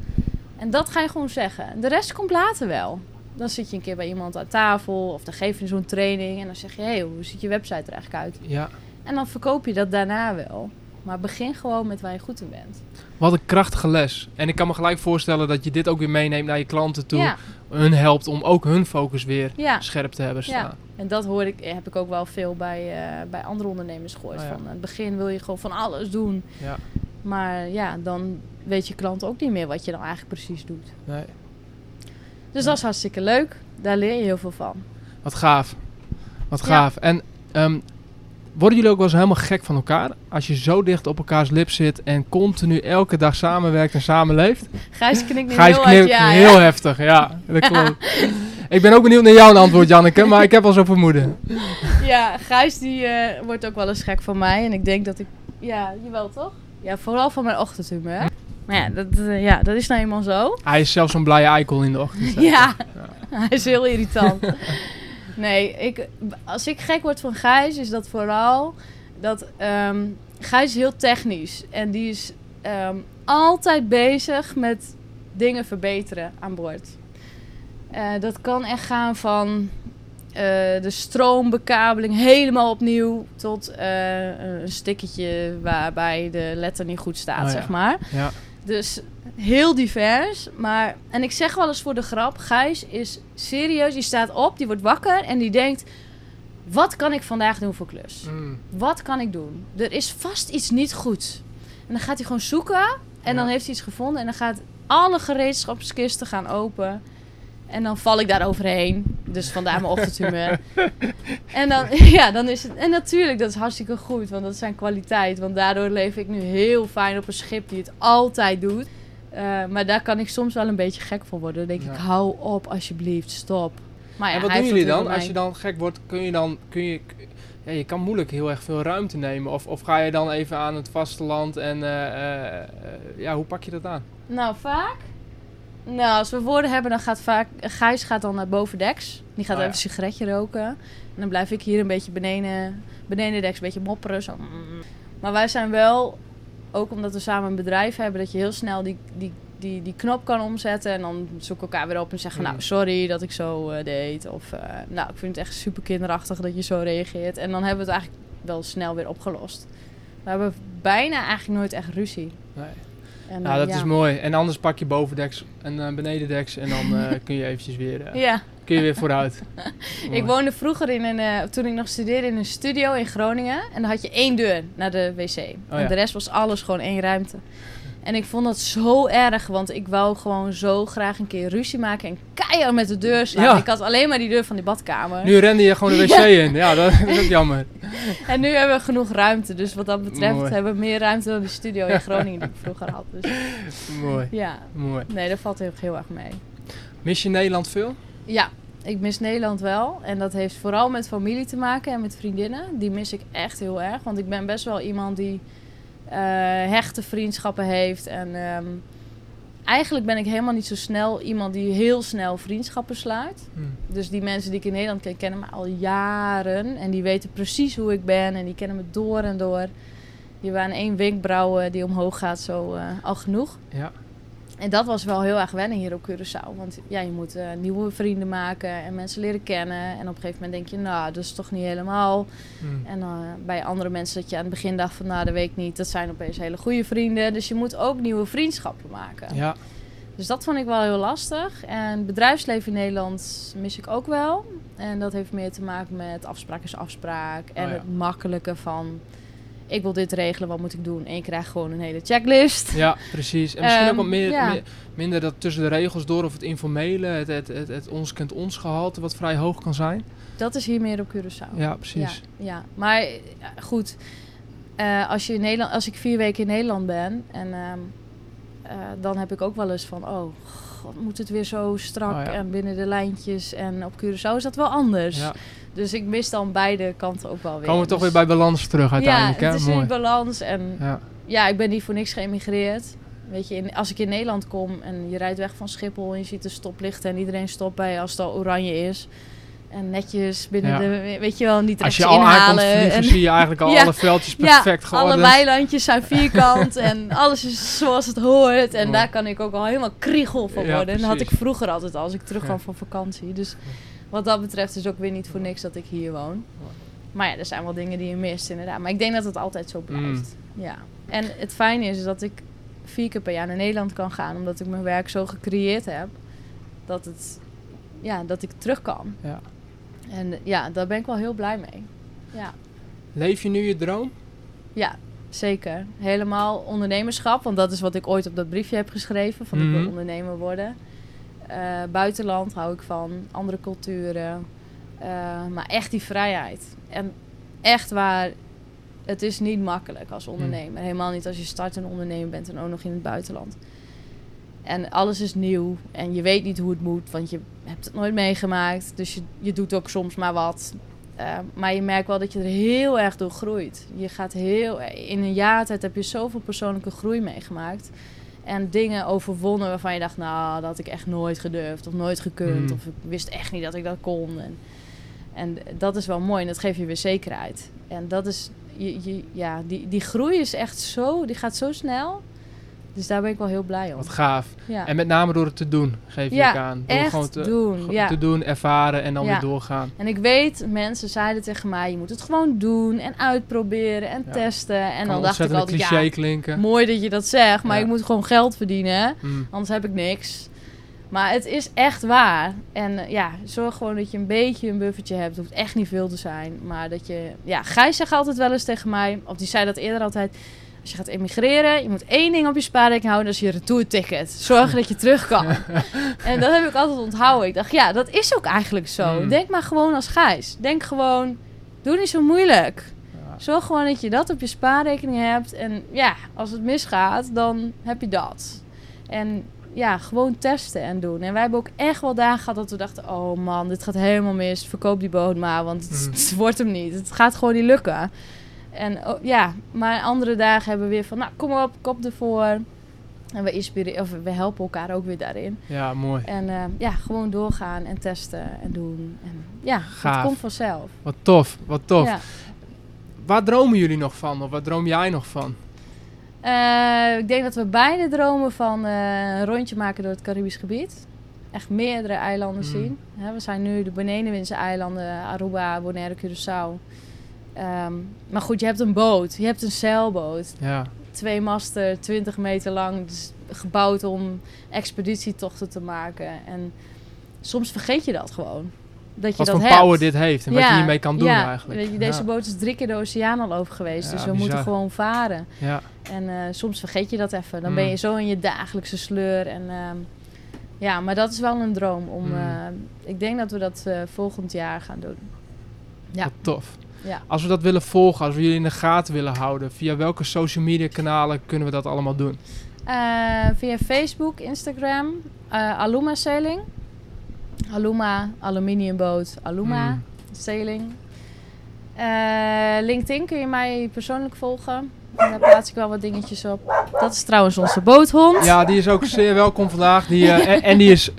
En dat ga je gewoon zeggen. De rest komt later wel. Dan zit je een keer bij iemand aan tafel of dan geef je zo'n training en dan zeg je: hé, hey, hoe ziet je website er eigenlijk uit? Ja. En dan verkoop je dat daarna wel. Maar begin gewoon met waar je goed in bent. Wat een krachtige les. En ik kan me gelijk voorstellen dat je dit ook weer meeneemt naar je klanten toe. Ja, Hun helpt om ook hun focus weer ja. scherp te hebben Ja. staan. En dat hoor ik, heb ik ook wel veel bij, eh, bij andere ondernemers gehoord. Oh ja. Van, het begin wil je gewoon van alles doen. Ja. Maar ja, dan weet je klant ook niet meer wat je dan eigenlijk precies doet. Nee. Dus dat is hartstikke leuk. Daar leer je heel veel van. Wat gaaf. Wat Ja. gaaf. En ehm, worden jullie ook wel eens helemaal gek van elkaar? Als je zo dicht op elkaars lip zit en continu elke dag samenwerkt en samenleeft. Gijs knikt nu Gijs heel hard ja. heel heftig, ja. Dat klopt. ik ben ook benieuwd naar jouw antwoord, Janneke, maar ik heb al zo'n vermoeden. Ja, Gijs die eh, wordt ook wel eens gek van mij. En ik denk dat ik... Ja, jawel toch? Ja, vooral van mijn ochtendhumeur. Maar ja dat, eh, ja, dat is nou eenmaal zo. Hij is zelfs zo'n blije eikel in de ochtend. Ja, hij is heel irritant. Nee, ik, als ik gek word van Gijs, is dat vooral dat ehm Gijs is heel technisch. En die is ehm, altijd bezig met dingen verbeteren aan boord. Eh, dat kan echt gaan van eh, de stroombekabeling helemaal opnieuw tot een sticketje waarbij de letter niet goed staat, Oh ja. zeg maar. Ja. Dus heel divers. Maar, en ik zeg wel eens voor de grap: Gijs is serieus. Die staat op, die wordt wakker en die denkt: wat kan ik vandaag doen voor klus? Mm. Wat kan ik doen? Er is vast iets niet goed. En dan gaat hij gewoon zoeken en dan heeft hij iets gevonden en dan gaat alle gereedschapskisten gaan open. En dan val ik daar overheen. Dus vandaar mijn ochtendhumeur. en dan, ja, dan is het. En natuurlijk, dat is hartstikke goed, want dat is zijn kwaliteit. Want daardoor leef ik nu heel fijn op een schip die het altijd doet. Eh, maar daar kan ik soms wel een beetje gek van worden. Dan denk ik, hou op alsjeblieft, stop. Maar ja, en wat doen jullie dan? Als je dan gek wordt, kun je dan... Kun je, ja, je kan moeilijk heel erg veel ruimte nemen. Of, of ga je dan even aan het vasteland en... eh, eh, ja, hoe pak je dat aan? Nou, vaak. Nou, als we woorden hebben, dan gaat vaak... Gijs gaat dan naar bovendeks. Die gaat Oh, even een sigaretje roken. En dan blijf ik hier een beetje beneden, beneden deks, een beetje mopperen. Zo. Maar wij zijn wel, ook omdat we samen een bedrijf hebben, dat je heel snel die, die, die, die knop kan omzetten. En dan zoeken we elkaar weer op en zeggen, Mm. nou, sorry dat ik zo eh, deed. Of, eh, nou, ik vind het echt super kinderachtig dat je zo reageert. En dan hebben we het eigenlijk wel snel weer opgelost. We hebben bijna eigenlijk nooit echt ruzie. Nee. En, Nou, eh, dat is mooi. En anders pak je bovendeks en eh, benedendeks en dan eh, kun je eventjes weer, Ja. kun je weer vooruit. Ik woonde vroeger in een, toen ik nog studeerde in een studio in Groningen. En dan had je één deur naar de wc. en Oh ja. de rest was alles gewoon één ruimte. En ik vond dat zo erg, want ik wou gewoon zo graag een keer ruzie maken en keihard met de deur slaan. Ja. Ik had alleen maar die deur van die badkamer. Nu rende je gewoon de wc in. Ja, dat, dat is ook jammer. En nu hebben we genoeg ruimte. Dus wat dat betreft Mooi. hebben we meer ruimte dan de studio in Groningen die ik vroeger had. Dus Mooi, ja, mooi. nee, dat valt heel, heel erg mee. Mis je Nederland veel? Ja, ik mis Nederland wel. En dat heeft vooral met familie te maken en met vriendinnen. Die mis ik echt heel erg. Want ik ben best wel iemand die hechte vriendschappen heeft. En ehm, eigenlijk ben ik helemaal niet zo snel iemand die heel snel vriendschappen sluit. Hm. Dus die mensen die ik in Nederland ken, kennen me al jaren. En die weten precies hoe ik ben. En die kennen me door en door. Je waren één wenkbrauw eh, die omhoog gaat, zo eh, al genoeg. Ja. En dat was wel heel erg wennen hier op Curaçao. Want ja, je moet eh, nieuwe vrienden maken en mensen leren kennen. En op een gegeven moment denk je, nou, dat is toch niet helemaal. Hm. En eh, bij andere mensen dat je aan het begin dacht van, nou, dat weet ik niet. Dat zijn opeens hele goede vrienden. Dus je moet ook nieuwe vriendschappen maken. Ja. Dus dat vond ik wel heel lastig. En bedrijfsleven in Nederland mis ik ook wel. En dat heeft meer te maken met afspraak is afspraak. En Oh ja. het makkelijke van, ik wil dit regelen, wat moet ik doen? En je krijgt gewoon een hele checklist. Ja, precies. En misschien ook Ehm, wat meer, ja. meer- minder dat tussen de regels door of het informele, het, het, het, het ons kent ons gehalte, wat vrij hoog kan zijn. Dat is hier meer op Curaçao. Ja, precies. Ja, ja. maar eh, goed. eh, als, je in Nederland, als ik vier weken in Nederland ben, en, ehm, eh, dan heb ik ook wel eens van, oh, god, moet het weer zo strak Oh, ja. en binnen de lijntjes. En op Curaçao is dat wel anders. Ja. Dus ik mis dan beide kanten ook wel weer. Komen we toch Dus- weer bij balans terug uiteindelijk, ja, hè? het is Mooi. in balans. En Ja. ja, ik ben niet voor niks geëmigreerd. Weet je, in, als ik in Nederland kom en je rijdt weg van Schiphol en je ziet de stoplichten en iedereen stopt bij als het al oranje is. En netjes binnen Ja. de, weet je wel, niet Als rechts je al aankomt inhalen. vliegen, en- zie je eigenlijk al alle veldjes Ja, perfect alle geordend. weilandjes zijn vierkant en alles is zoals het hoort. En Mooi. daar kan ik ook al helemaal kriegel van worden. en dat had ik vroeger altijd al als ik terugkwam van vakantie. Dus wat dat betreft is ook weer niet voor niks dat ik hier woon. Maar ja, er zijn wel dingen die je mist inderdaad. Maar ik denk dat het altijd zo blijft. Mm. Ja. En het fijne is dat ik vier keer per jaar naar Nederland kan gaan. Omdat ik mijn werk zo gecreëerd heb. Dat, het, ja, dat ik terug kan. Ja. En ja, daar ben ik wel heel blij mee. Ja. Leef je nu je droom? Ja, zeker. Helemaal ondernemerschap, want dat is wat ik ooit op dat briefje heb geschreven: van ik Mhm. wil ondernemer worden. Eh, buitenland hou ik van, andere culturen, Eh, maar echt die vrijheid. En echt waar, het is niet makkelijk als ondernemer. Helemaal niet als je start een ondernemer bent en ook nog in het buitenland. En alles is nieuw en je weet niet hoe het moet, want je hebt het nooit meegemaakt. Dus je, je doet ook soms maar wat. Eh, maar je merkt wel dat je er heel erg door groeit. Je gaat heel, in een jaar tijd heb je zoveel persoonlijke groei meegemaakt. En dingen overwonnen waarvan je dacht, nou, dat had ik echt nooit gedurfd of nooit gekund. Mm. Of ik wist echt niet dat ik dat kon. En, en dat is wel mooi en dat geeft je weer zekerheid. En dat is, je, je, ja, die, die groei is echt zo, die gaat zo snel. Dus daar ben ik wel heel blij om. Wat gaaf. Ja, En met name door het te doen, geef je Ja, ook aan. Door echt gewoon te, doen. Ja. te doen, ervaren en dan Ja. weer doorgaan. En ik weet, mensen zeiden tegen mij, je moet het gewoon doen en uitproberen en testen. En kan dan dacht ik altijd, cliché ja, klinken. mooi dat je dat zegt, maar ik moet gewoon geld verdienen, Mm. anders heb ik niks. Maar het is echt waar. En eh, ja, zorg gewoon dat je een beetje een buffertje hebt. Het hoeft echt niet veel te zijn. Maar dat je... Ja, Gijs zegt altijd wel eens tegen mij... Of die zei dat eerder altijd... Als je gaat emigreren, je moet één ding op je spaarrekening houden. Dat is je retourticket. Zorg dat je terug kan. en dat heb ik altijd onthouden. Ik dacht, ja, dat is ook eigenlijk zo. Mm. Denk maar gewoon als Gijs. Denk gewoon, doe niet zo moeilijk. Ja. Zorg gewoon dat je dat op je spaarrekening hebt. En ja, als het misgaat, dan heb je dat. En ja, gewoon testen en doen. En wij hebben ook echt wel dagen gehad dat we dachten... oh man, dit gaat helemaal mis. Verkoop die boot maar, want het, Mm. het wordt hem niet. Het gaat gewoon niet lukken. En oh, ja, maar andere dagen hebben we weer van... nou, kom op, kop ervoor. En we, inspireren, of we helpen elkaar ook weer daarin. Ja, mooi. En eh, ja, gewoon doorgaan en testen en doen. En ja, Gaaf. het komt vanzelf. Wat tof, wat tof. Ja. Waar dromen jullie nog van? Of waar droom jij nog van? Eh, ik denk dat we beide dromen van eh, een rondje maken door het Caribisch gebied. Echt meerdere eilanden Mm. zien. Hè, we zijn nu de Benelux eilanden, Aruba, Bonaire, Curaçao. Ehm, maar goed, je hebt een boot, je hebt een zeilboot. Ja, Twee masten, 20 meter lang, dus gebouwd om expeditietochten te maken. En soms vergeet je dat gewoon. Dat je wat dat voor hebt. power dit heeft en wat je hiermee kan doen ja, eigenlijk. Deze ja. boot is drie keer de oceaan al over geweest, dus we bizar. moeten gewoon varen. Ja, En eh, soms vergeet je dat even. Dan ben Mm. je zo in je dagelijkse sleur. En, ehm, ja, maar dat is wel een droom. Om, Mm. eh, ik denk dat we dat eh, volgend jaar gaan doen. Ja. wat tof. Ja. Als we dat willen volgen, als we jullie in de gaten willen houden, via welke social media kanalen kunnen we dat allemaal doen? Eh, via Facebook, Instagram, eh, Aluma Sailing. Aluma, aluminiumboot, Aluma Mm. Sailing. Eh, LinkedIn kun je mij persoonlijk volgen. Daar plaats ik wel wat dingetjes op. Dat is trouwens onze boothond. Ja, die is ook zeer welkom vandaag. Die, eh, en, en die is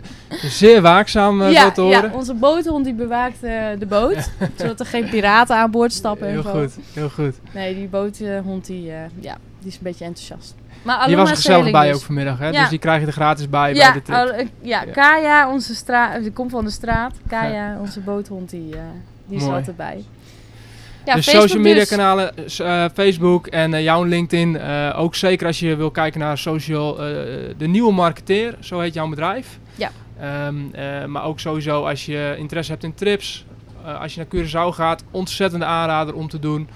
zeer waakzaam, eh, zo te ja, horen. onze boothond die bewaakt eh, de boot. zodat er geen piraten aan boord stappen Heel en zo. goed, heel goed. Nee, die boothond die, ja, die is een beetje enthousiast. Maar Die was er gezellig bij Seling ook vanmiddag, hè? Ja. Dus die krijg je er gratis bij Ja, bij de trip. ja, Ja. Kaya, onze straat, die komt van de straat. Kaya, onze boothond, die, die is altijd bij. Ja, dus Facebook social media dus. kanalen, eh, Facebook en eh, jouw LinkedIn. eh, ook zeker als je wil kijken naar social, de nieuwe marketeer, zo heet jouw bedrijf. Ja. Ehm, eh, maar ook sowieso als je interesse hebt in trips, als je naar Curaçao gaat, ontzettende aanrader om te doen.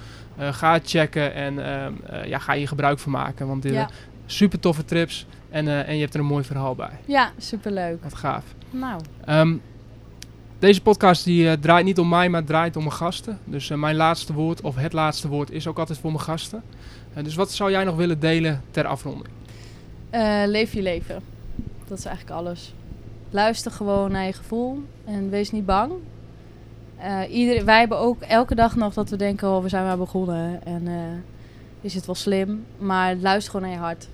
Ga checken en ehm, eh, ja, ga je gebruik van maken. Want dit Ja. super toffe trips en, en je hebt er een mooi verhaal bij. Ja, superleuk. Wat gaaf. Nou, Ehm, deze podcast die, eh, draait niet om mij, maar draait om mijn gasten. Dus eh, mijn laatste woord, of het laatste woord, is ook altijd voor mijn gasten. Eh, dus wat zou jij nog willen delen ter afronding? leef je leven. Dat is eigenlijk alles. Luister gewoon naar je gevoel en wees niet bang. Wij hebben ook elke dag nog dat we denken, oh, we zijn maar begonnen en is het wel slim. Maar luister gewoon naar je hart.